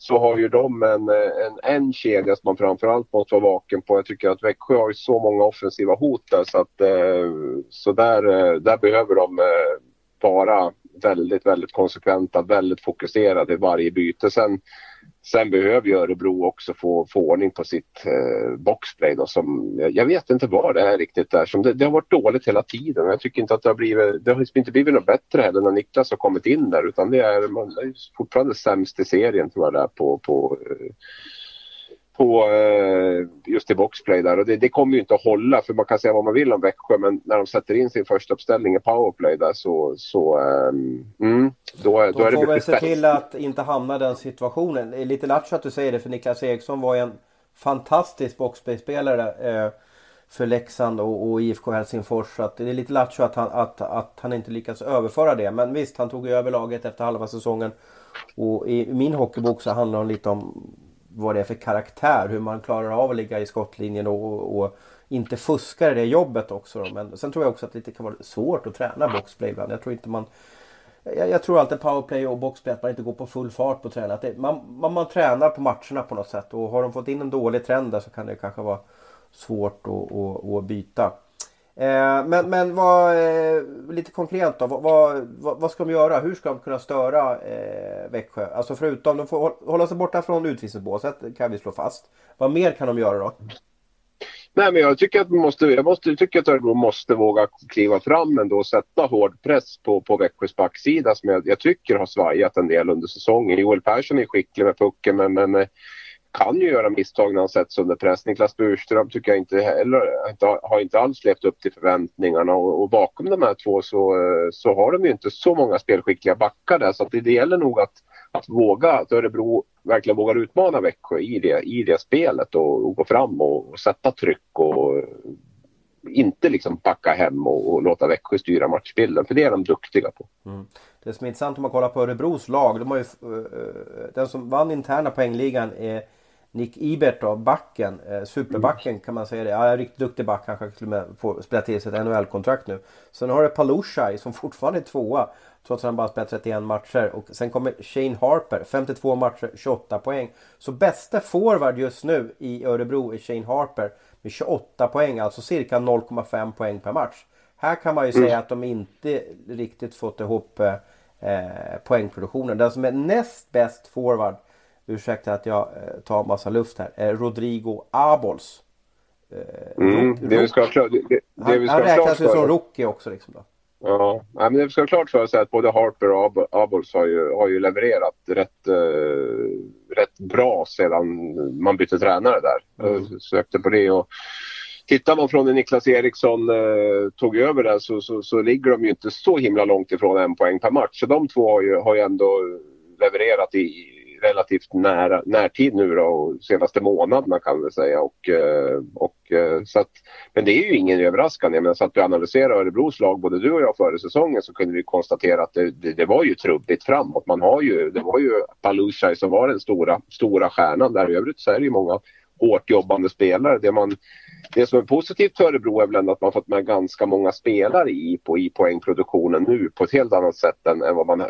så har ju de en, en, en kedja som man framförallt måste vara vaken på. Jag tycker att Växjö har ju så många offensiva hot där så att eh, så där, eh, där behöver de bara vara väldigt, väldigt konsekventa, väldigt fokuserade i varje byte. Sen, sen behöver ju Örebro också få, få ordning på sitt eh, boxplay då som, jag vet inte vad det är riktigt där som det, det har varit dåligt hela tiden. Jag tycker inte att det har blivit, det har liksom inte blivit något bättre heller när Niklas har kommit in där utan det är, man är fortfarande sämst i serien tror jag där på, på eh, på eh, just i boxplay där och det, det kommer ju inte att hålla för man kan säga vad man vill om Växjö men när de sätter in sin första uppställning i powerplay där så, så ehm, mm, då, är- då är De det får väl mycket se till att inte hamna i den situationen. Det är lite lattjo att du säger det för Niklas Eriksson var ju en fantastisk boxplay-spelare eh, för Leksand och, och IFK Helsingfors. Så att det är lite lattjo att han, att, att han inte lyckas överföra det. Men visst, han tog ju över laget efter halva säsongen. Och i min hockeybok så handlar det lite om vad det är för karaktär. Hur man klarar av att ligga i skottlinjen och, och, och inte fuskar i det jobbet också. Då. Men sen tror jag också att det kan vara svårt att träna boxplay ibland. Jag tror inte man jag, jag tror alltid powerplay och boxplay att man inte går på full fart på träning. Att det, man, man, man tränar på matcherna på något sätt och har de fått in en dålig trend där så kan det kanske vara svårt att, att, att byta. Eh, men men vad, eh, lite konkret då. Vad, vad, vad, ska de göra? Hur ska de kunna störa eh, Växjö? Alltså förutom de får hålla sig borta från utvisningsbåset kan vi slå fast. Vad mer kan de göra då? Nej, men jag tycker att man måste, jag måste, tycker att Örebro måste våga kliva fram ändå och sätta hård press på, på Växjös backsida som jag, jag tycker har svajat en del under säsongen. Joel Persson är skicklig med pucken men, men eh, kan ju göra misstag när han sätts under press. Niklas Burström tycker jag inte heller inte, har- inte alls levt upp till förväntningarna och, och bakom de här två så, eh, så har de ju inte så många spelskickliga backar där så att det, det gäller nog att, att våga, att Örebro verkligen vågar utmana Växjö i det, i det spelet och, och gå fram och, och sätta tryck och inte liksom backa hem och, och låta Växjö styra matchbilden för det är de duktiga på. Mm. Det som är intressant om man kollar på Örebros lag. De har ju, eh, eh, den som vann interna poängligan är Nick Ibert då, backen, eh, superbacken kan man säga det. Ja, en riktigt duktig back, kanske till och med får spela till sig ett NHL-kontrakt nu. Sen har du Palushaj som fortfarande är tvåa. Trots att han bara spelat 31 matcher. Och sen kommer Shane Harper, 52 matcher, 28 poäng. Så bästa forward just nu i Örebro är Shane Harper med 28 poäng, alltså cirka 0,5 poäng per match. Här kan man ju säga att de inte riktigt fått ihop eh, eh poängproduktionen. Den som är näst bäst forward, ursäkta att jag eh, tar massa luft här, är Rodrigo Abols. Eh, mm, det vi ska, det, det, han, vi ska han räknas ju som rookie också liksom då. Ja, men det ska klart för sig att både Harper och Abols har ju, har ju levererat rätt, eh, rätt bra sedan man bytte tränare där. Mm. Jag sökte på det och tittar man från när Niklas Eriksson eh, tog över där så, så, så, ligger de ju inte så himla långt ifrån en poäng per match. Så de två har ju, har ju ändå levererat i, relativt nära, närtid nu då, och senaste månaderna kan vi säga. Och, eh, och, eh, så att, men det är ju ingen överraskande. Men så att du analyserar Örebros lag, både du och jag före säsongen så kunde vi konstatera att det, det, det var ju trubbigt framåt. Man har ju, det var ju Palushaj som var den stora, stora stjärnan. Där i övrigt så är det ju många hårt jobbande spelare. Det, man, det som är positivt för Örebro är väl ändå att man fått med ganska många spelare i, på, i poängproduktionen nu på ett helt annat sätt än, än vad man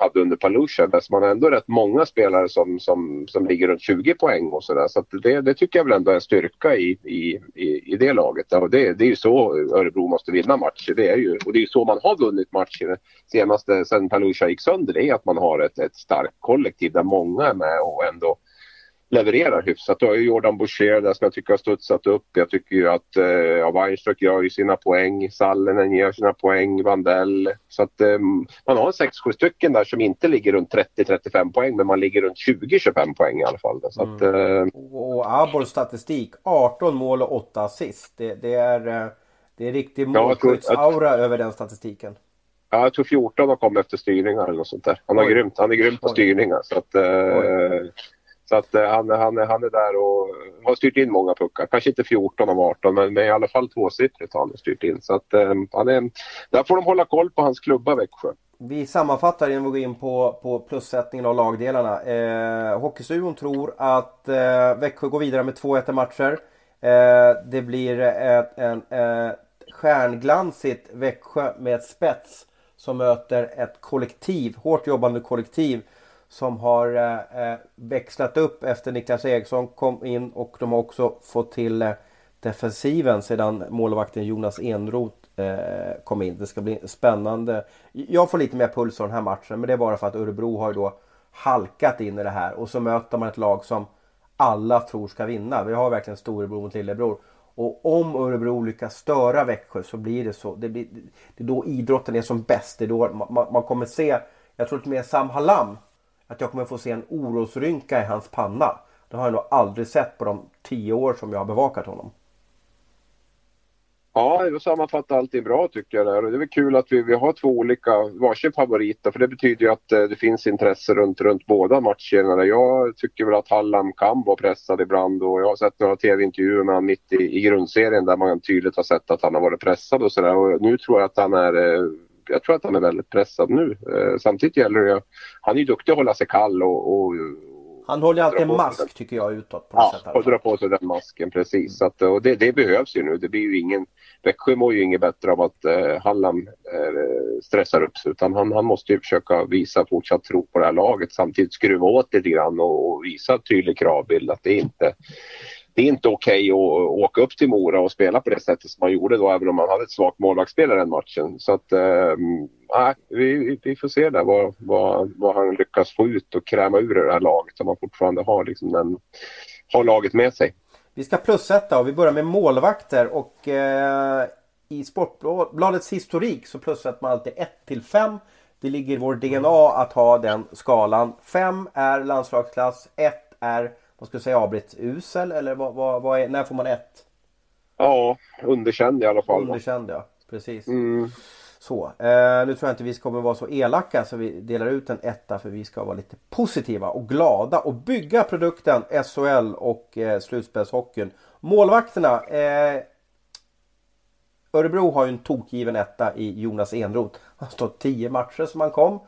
hade under Palusha. Alltså, där man har ändå rätt många spelare som, som, som ligger runt 20 poäng och sådär. Så, så det, det, tycker jag väl ändå är en styrka i, i, i, i det laget. Ja, det, det är ju så Örebro måste vinna matcher. Det är ju, och det är ju så man har vunnit matcher senaste sen Palusha gick sönder. Det är att man har ett, ett starkt kollektiv där många är med och ändå levererar hyfsat. Du har ju Jordan Boucher där som jag tycker har studsat upp. Jag tycker ju att eh, ja, Weinstock gör ju sina poäng. Sallinen gör sina poäng. Vandell. Så att eh, man har 6-7 stycken där som inte ligger runt 30-35 poäng men man ligger runt 20-25 poäng i alla fall. Så att, mm. eh... Och Abols statistik 18 mål och 8 assist. Det, det är, eh, det är riktig målskyttsaura ja, över den statistiken. Ja, jag tror 14 har kommit efter styrningar eller något sånt där. Han, har grymt, han är grym på styrningar. Så att, eh, så att eh, han, han, han är där och har styrt in många puckar. Kanske inte 14 av 18 men, men i alla fall tvåsiffrigt har han styrt in. Så att eh, han är, där får de hålla koll på hans klubba Växjö. Vi sammanfattar innan vi går in på, på plussättningen av lagdelarna. Eh, Hockeystudion tror att eh, Växjö går vidare med 2-1 matcher. Eh, det blir ett en, ett stjärnglansigt Växjö med ett spets som möter ett kollektiv, hårt jobbande kollektiv som har eh, eh, växlat upp efter Niklas Eriksson kom in och de har också fått till eh, defensiven sedan målvakten Jonas Enroth eh, kom in. Det ska bli spännande. Jag får lite mer puls av den här matchen men det är bara för att Örebro har ju då halkat in i det här och så möter man ett lag som alla tror ska vinna. Vi har verkligen storebror mot lillebror. Och om Örebro lyckas störa Växjö så blir det så. Det, blir, det är då idrotten är som bäst. Det är då man, man kommer se, jag tror lite mer Sam Hallam att jag kommer få se en orosrynka i hans panna. Det har jag nog aldrig sett på de tio år som jag har bevakat honom. Ja, du sammanfattar allting bra tycker jag. Där. Och det är väl kul att vi, vi har två olika varsin favoriter för det betyder ju att eh, det finns intresse runt, runt båda matcherna. Jag tycker väl att Hallam kan vara pressad ibland och jag har sett några tv-intervjuer med honom mitt i, i grundserien där man tydligt har sett att han har varit pressad och sådär. Nu tror jag att han är eh, jag tror att han är väldigt pressad nu. Eh, samtidigt gäller det Han är ju duktig att hålla sig kall och, och han håller alltid en mask tycker jag utåt. På ja, sätt och drar på sig den masken precis. Så att, och det, det, behövs ju nu. Det blir ju ingen... Växjö mår ju inget bättre av att eh, Hallam eh, stressar upp sig utan han, han måste ju försöka visa fortsatt tro på det här laget samtidigt skruva åt lite grann och, och visa tydlig kravbild att det inte det är inte okej okay att åka upp till Mora och spela på det sättet som man gjorde då även om man hade ett svagt målvaktsspel i den matchen. Så att äh, vi, vi får se där vad, vad, vad han lyckas få ut och kräma ur det här laget som man fortfarande har, liksom den, har laget med sig. Vi ska plussätta och vi börjar med målvakter och eh, i Sportbladets historik så plussätter man alltid 1 till 5. Det ligger i vår DNA att ha den skalan. 5 är landslagsklass, 1 är vad ska jag säga, avbryt usel eller vad, vad, vad är, när får man ett? Ja, underkänd i alla fall. Underkänd ja, precis. Mm. Så, eh, nu tror jag inte vi kommer vara så elaka så vi delar ut en etta för vi ska vara lite positiva och glada och bygga produkten SHL och eh, slutspelshockeyn. Målvakterna. Eh, Örebro har ju en tokgiven etta i Jonas Enroth. Han har stått 10 matcher som han kom.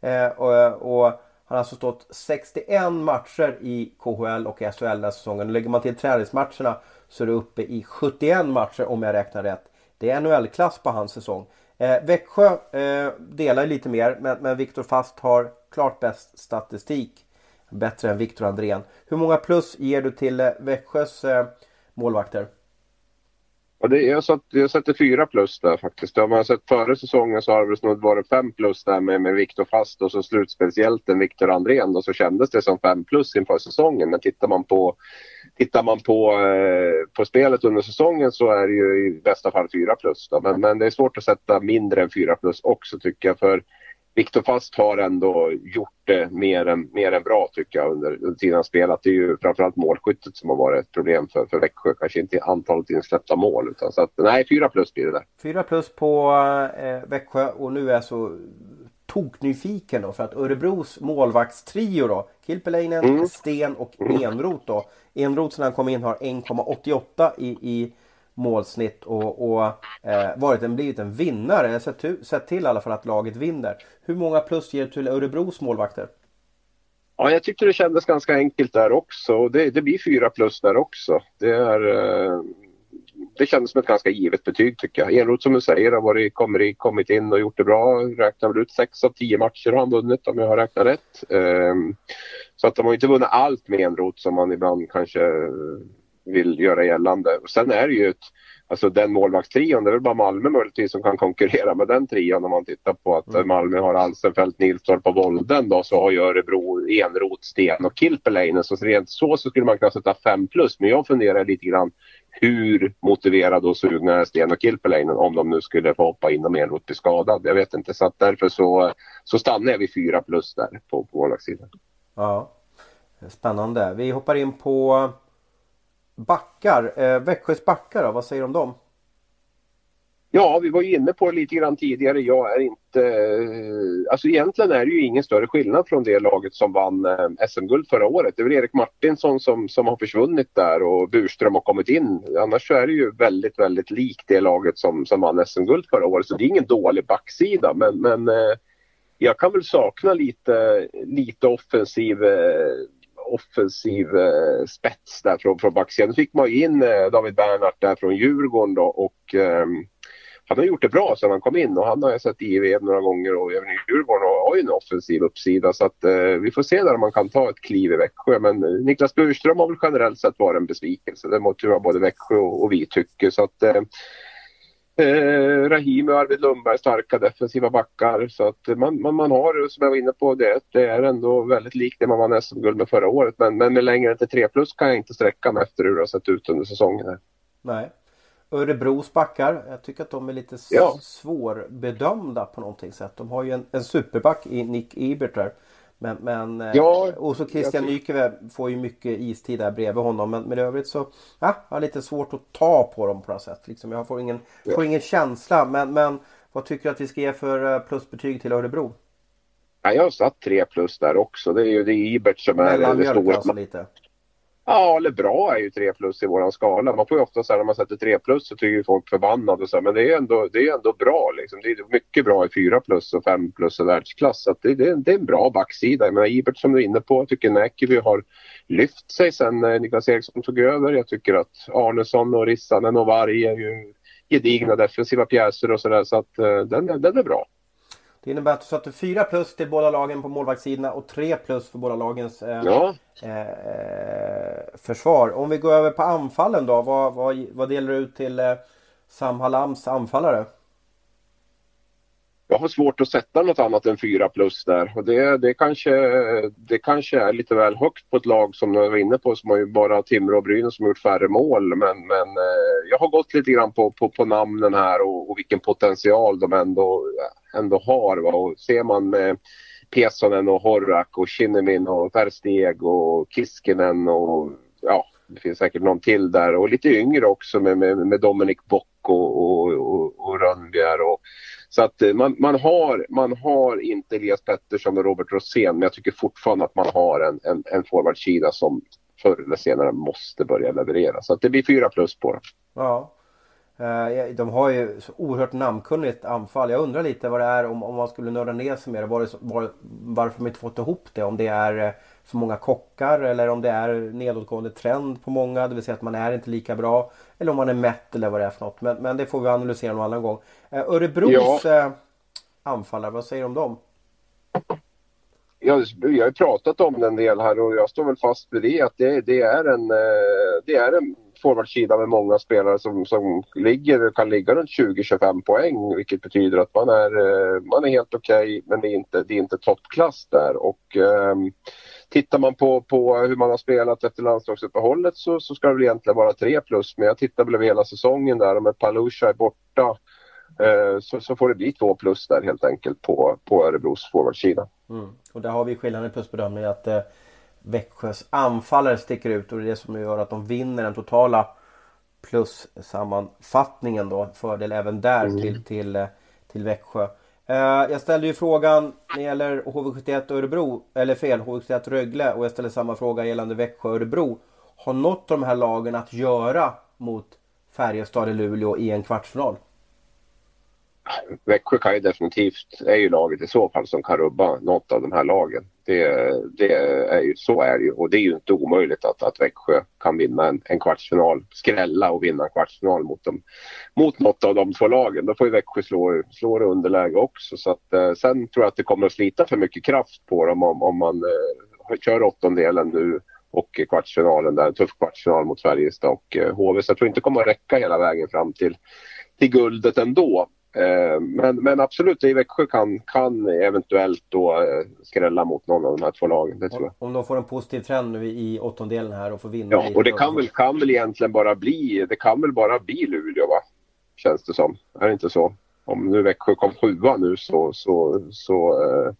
Eh, och, och har alltså stått 61 matcher i KHL och SHL den här säsongen. lägger man till träningsmatcherna så är det uppe i 71 matcher om jag räknar rätt. Det är NHL-klass på hans säsong. Eh, Växjö eh, delar lite mer men, men Viktor Fast har klart bäst statistik. Bättre än Viktor Andrén. Hur många plus ger du till eh, Växjös eh, målvakter? Ja, det, jag, satt, jag sätter fyra plus där faktiskt. Om man sett före säsongen så har det nog varit fem plus där med, med Viktor Fast och så slutspelshjälten Viktor Andrén och så kändes det som fem plus inför säsongen. Men tittar man på, tittar man på, eh, på spelet under säsongen så är det ju i bästa fall fyra plus. Då. Men, men det är svårt att sätta mindre än fyra plus också tycker jag. För Viktor Fast har ändå gjort det mer än, mer än bra tycker jag under, under tiden han spelat. Det är ju framförallt målskyttet som har varit ett problem för, för Växjö. Kanske inte antalet insläppta mål. Utan så att, nej, fyra plus blir det där. Fyra plus på eh, Växjö och nu är jag så toknyfiken då för att Örebros målvaktstrio då Kilpeläinen, mm. Sten och mm. Enroth då. Enroth sedan han kom in har 1,88 i, i målsnitt och, och eh, varit en, blivit en vinnare. Sett, sett till i alla fall att laget vinner. Hur många plus ger du till Örebros målvakter? Ja, jag tyckte det kändes ganska enkelt där också. Det, det blir fyra plus där också. Det, är, eh, det kändes som ett ganska givet betyg tycker jag. Enroth som du säger har varit, kommit, kommit in och gjort det bra. Räknar väl ut sex av tio matcher har han vunnit om jag har räknat rätt. Eh, så att de har inte vunnit allt med Enroth som man ibland kanske vill göra gällande. Och sen är det ju ett, alltså den målvaktstrion, det är väl bara Malmö möjligtvis som kan konkurrera med den trion om man tittar på att mm. Malmö har Alsenfelt, Nilstorp och Volden då så har ju Örebro Enroth, Sten och Kilpeläinen. Så rent så, så skulle man kunna sätta fem plus men jag funderar lite grann hur motiverade och sugna är Sten och Kilpeläinen om de nu skulle få hoppa in om Enroth blir skadad. Jag vet inte så att därför så, så stannar jag vid fyra plus där på, på målvaktssidan. Ja, spännande. Vi hoppar in på Backar, eh, Växjös backar då, vad säger du om dem? Ja, vi var ju inne på det lite grann tidigare. Jag är inte... Eh, alltså egentligen är det ju ingen större skillnad från det laget som vann eh, SM-guld förra året. Det är väl Erik Martinsson som, som har försvunnit där och Burström har kommit in. Annars så är det ju väldigt, väldigt likt det laget som, som vann SM-guld förra året. Så det är ingen dålig backsida men, men eh, jag kan väl sakna lite, lite offensiv offensiv eh, spets där från, från backsidan. Nu fick man in eh, David Bernhardt där från Djurgården då och eh, han har gjort det bra sedan han kom in och han har jag sett i VM några gånger och även i Djurgården och har ju en offensiv uppsida så att eh, vi får se där om man kan ta ett kliv i Växjö. Men eh, Niklas Burström har väl generellt sett varit en besvikelse. Det måste ju vara både Växjö och, och vi tycker så att eh, Eh, Rahim och Arvid Lundberg starka defensiva backar. Så att man, man, man har, som jag var inne på, det, det är ändå väldigt likt det man vann SM-guld med förra året. Men, men med längre än till 3 plus kan jag inte sträcka mig efter hur det har sett ut under säsongen. Här. Nej. Örebros backar, jag tycker att de är lite ja. svårbedömda på någonting sätt. De har ju en, en superback i Nick Ebert där. Men, men eh, ja, och så Christian Nykäve får ju mycket istid där bredvid honom. Men, men i övrigt så ja, jag har lite svårt att ta på dem på något sätt. Liksom, jag får ingen, ja. får ingen känsla. Men, men vad tycker du att vi ska ge för eh, plusbetyg till Örebro? Ja, jag har satt tre plus där också. Det är ju det är Ibert som är stora. Alltså lite. Ja, eller bra är ju 3 plus i våran skala. Man får ju ofta säga när man sätter 3 plus så tycker folk förbannade och så men det är ändå, det är ändå bra liksom. Det är mycket bra i 4 plus och 5 plus och världsklass. Så det, det, det, är en bra backsida. Jag menar Ibert som du är inne på, jag tycker Näkivi har lyft sig sen eh, Niklas Eriksson tog över. Jag tycker att Arnesson och Rissanen och Varg är ju gedigna defensiva pjäser och sådär så att eh, den, den är bra. Det innebär att du satte 4 plus till båda lagen på målvaktssidorna och 3 plus för båda lagens eh, ja. eh, försvar. Om vi går över på anfallen då. Vad, vad, vad delar du ut till eh, Sam Halams anfallare? Jag har svårt att sätta något annat än 4 plus där. Och det, det, kanske, det kanske är lite väl högt på ett lag som jag var inne på som har ju bara Timrå och Brynäs som har gjort färre mål. Men, men eh, jag har gått lite grann på, på, på namnen här och, och, vilken potential de ändå, ändå har. Va? Och ser man med Pesonen och Horak och Kinnemin och Versteg och Kiskinen och ja, det finns säkert någon till där och lite yngre också med, med, med Dominic Bock och, och, och, och Rönnbjer. Och, så att eh, man, man, har, man har inte Elias Pettersson och Robert Rosén men jag tycker fortfarande att man har en, en, en forwardsida som förr eller senare måste börja leverera. Så att det blir fyra plus på det. Eh, ja. De har ju så oerhört namnkunnigt anfall. Jag undrar lite vad det är om, om man skulle nörda ner sig mer. Var var, varför de inte fått ihop det. Om det är eh, för många kockar eller om det är nedåtgående trend på många. Det vill säga att man är inte lika bra. Eller om man är mätt eller vad det är för något. Men, men det får vi analysera någon annan gång. Örebros ja. anfallare, vad säger du om dem? jag, jag har pratat om den del här och jag står väl fast vid det att det, det är en, eh, det är en forwardsida med många spelare som, som ligger, kan ligga runt 20-25 poäng vilket betyder att man är, eh, man är helt okej okay, men det är inte, det är inte toppklass där. Och, um, Tittar man på, på hur man har spelat efter landslagsuppehållet så, så ska det väl egentligen vara 3 plus men jag tittar väl över hela säsongen där och med Palusha är borta Eh, så, så får det bli två plus där helt enkelt på, på Örebros forwardsida. Mm. Och där har vi skillnaden i plusbedömning att eh, Växjös anfallare sticker ut och det är det som gör att de vinner den totala plus-sammanfattningen då. Fördel även där mm. till, till, till Växjö. Eh, jag ställde ju frågan när det gäller HV71 Örebro, eller fel, HV71 Rögle och jag ställer samma fråga gällande Växjö Örebro. Har något av de här lagen att göra mot Färjestad i Luleå i en kvartsfinal? Växjö kan ju definitivt, är ju laget i så fall som kan rubba något av de här lagen. Det, det är ju, så är det ju och det är ju inte omöjligt att, att Växjö kan vinna en, en kvartsfinal, skrälla och vinna en kvartsfinal mot, dem, mot något av de två lagen. Då får ju Växjö slå, slå det underläge också så att eh, sen tror jag att det kommer att slita för mycket kraft på dem om, om man eh, kör åttondelen nu och kvartsfinalen där, en tuff kvartsfinal mot Färjestad och eh, HV. Så jag tror inte det kommer att räcka hela vägen fram till, till guldet ändå. Eh, men, men absolut, i Växjö kan, kan eventuellt då eh, skrälla mot någon av de här två lagen. Det tror jag. Om de får en positiv trend nu i åttondelen här och får vinna. Ja, och det kan väl, kan väl egentligen bara bli, det kan väl bara bli Luleå va? Känns det som. Är det inte så? Om nu Växjö kom sjua nu så, så, så eh,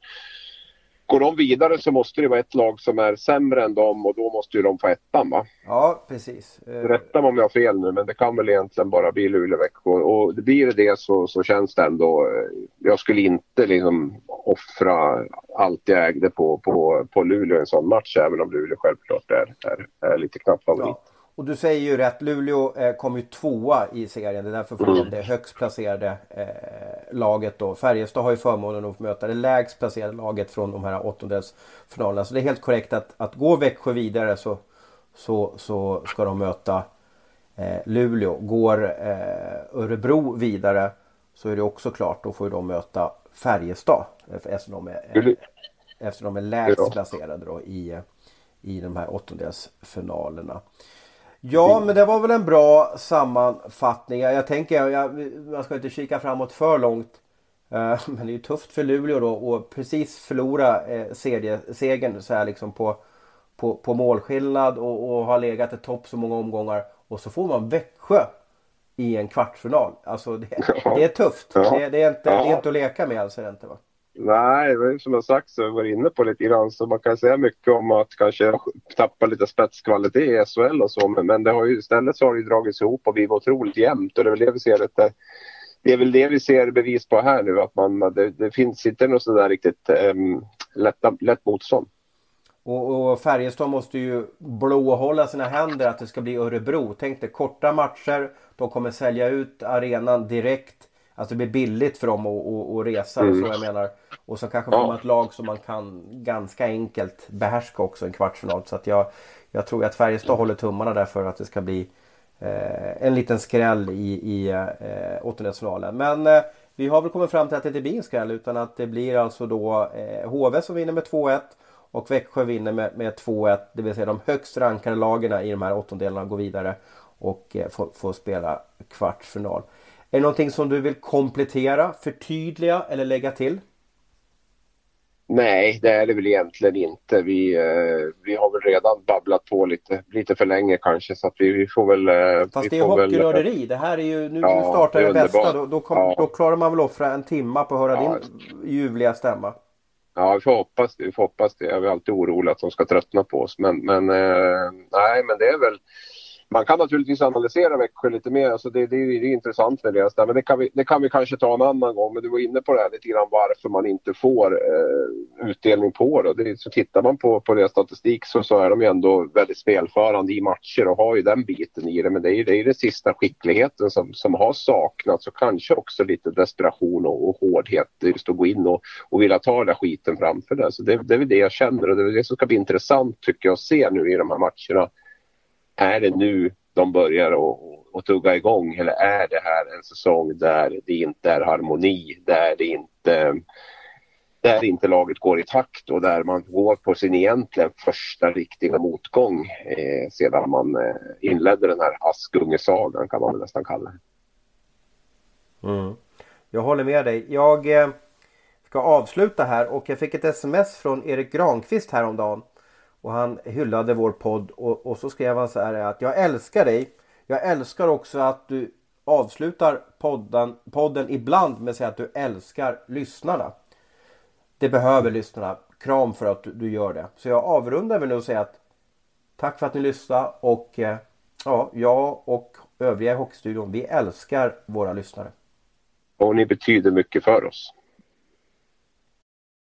går de vidare så måste det vara ett lag som är sämre än dem och då måste ju de få ettan va? Ja, precis. Eh, Rätta mig om jag har fel nu men det kan väl egentligen bara bli Luleå-Växjö och blir det det så, så känns det ändå... Eh, jag skulle inte liksom offra allt jag ägde på, på, på Luleå i en sån match även om Luleå självklart är, är, är lite knapp favorit. Ja. Och du säger ju rätt, Luleå eh, kom ju tvåa i serien. Det är därför får mm. det högst placerade eh, laget då. Färjestad har ju förmånen att få möta det lägst placerade laget från de här åttondelsfinalerna. Så det är helt korrekt att, att gå Växjö vidare så, så, så ska de möta eh, Luleå. Går eh, Örebro vidare så är det också klart. Då får de möta Färjestad. Eftersom de är, eftersom de är lägst placerade då i, i de här åttondelsfinalerna. Ja, men det var väl en bra sammanfattning. Jag tänker, jag, man ska inte kika framåt för långt. Eh, men det är ju tufft för Luleå då att precis förlora eh, segern så här liksom på, på, på målskillnad och, och ha legat i topp så många omgångar. Och så får man Växjö i en kvartsfinal. Alltså det, det är tufft. Ja. Det, det, är inte, ja. det är inte att leka med alltså. Det inte, va? Nej, som jag sagt så var inne på lite grann så man kan säga mycket om att kanske tappa lite spetskvalitet i SHL och så men det har ju istället så har det dragits ihop och blivit otroligt jämnt och det är väl det vi ser lite det är väl det vi ser bevis på här nu att man, det, det finns inte något sådär riktigt ehm, um, lätt, lätt motstånd. Och, och Färjestad måste ju blåhålla sina händer att det ska bli Örebro. Tänk dig korta matcher, de kommer sälja ut arenan direkt. Alltså det blir billigt för dem att, att, att resa, mm. så jag menar. Och så kanske får man ett lag som man kan ganska enkelt behärska också en kvartsfinal. Så att jag, jag tror att Färjestad håller tummarna där för att det ska bli eh, en liten skräll i, i eh, åttondelsfinalen. Men eh, vi har väl kommit fram till att det inte blir en skräll utan att det blir alltså då eh, HV som vinner med 2-1 och Växjö vinner med, med 2-1. Det vill säga de högst rankade lagen i de här åttondelarna går vidare och eh, får, får spela kvartsfinal. Är det någonting som du vill komplettera, förtydliga eller lägga till? Nej, det är det väl egentligen inte. Vi, eh, vi har väl redan babblat på lite, lite för länge kanske så att vi, vi får väl... Eh, Fast det är hockeynörderi. Det här är ju, nu, ja, nu startar det, det bästa. Då, då, kom, ja. då, klarar man väl offra en timma på att höra ja. din ljuvliga stämma. Ja, vi får hoppas det. Vi får hoppas det. Jag är alltid orolig att de ska tröttna på oss. Men, men eh, nej, men det är väl man kan naturligtvis analysera Växjö lite mer. Alltså det, det, det är intressant med deras där. Men det kan, vi, det kan vi kanske ta en annan gång. Men du var inne på det här lite grann varför man inte får eh, utdelning på det. det. Så tittar man på, på deras statistik så, så är de ju ändå väldigt spelförande i matcher och har ju den biten i det. Men det är ju det, är det sista skickligheten som, som har saknats och kanske också lite desperation och, och hårdhet. Just att gå in och, och vilja ta den där skiten framför det. Så det, det är väl det jag känner och det är det som ska bli intressant tycker jag att se nu i de här matcherna är det nu de börjar att tugga igång eller är det här en säsong där det inte är harmoni, där det inte där inte laget går i takt och där man går på sin egentligen första riktiga motgång eh, sedan man eh, inledde den här Askungesagan kan man väl nästan kalla det. Mm. Jag håller med dig. Jag eh, ska avsluta här och jag fick ett sms från Erik Granqvist häromdagen. Och han hyllade vår podd och, och så skrev han så här att jag älskar dig. Jag älskar också att du avslutar podden, podden ibland med att säga att du älskar lyssnarna. Det behöver lyssnarna. Kram för att du, du gör det. Så jag avrundar med att säga att tack för att ni lyssnade och eh, ja, jag och övriga i Hockeystudion vi älskar våra lyssnare. Och ni betyder mycket för oss.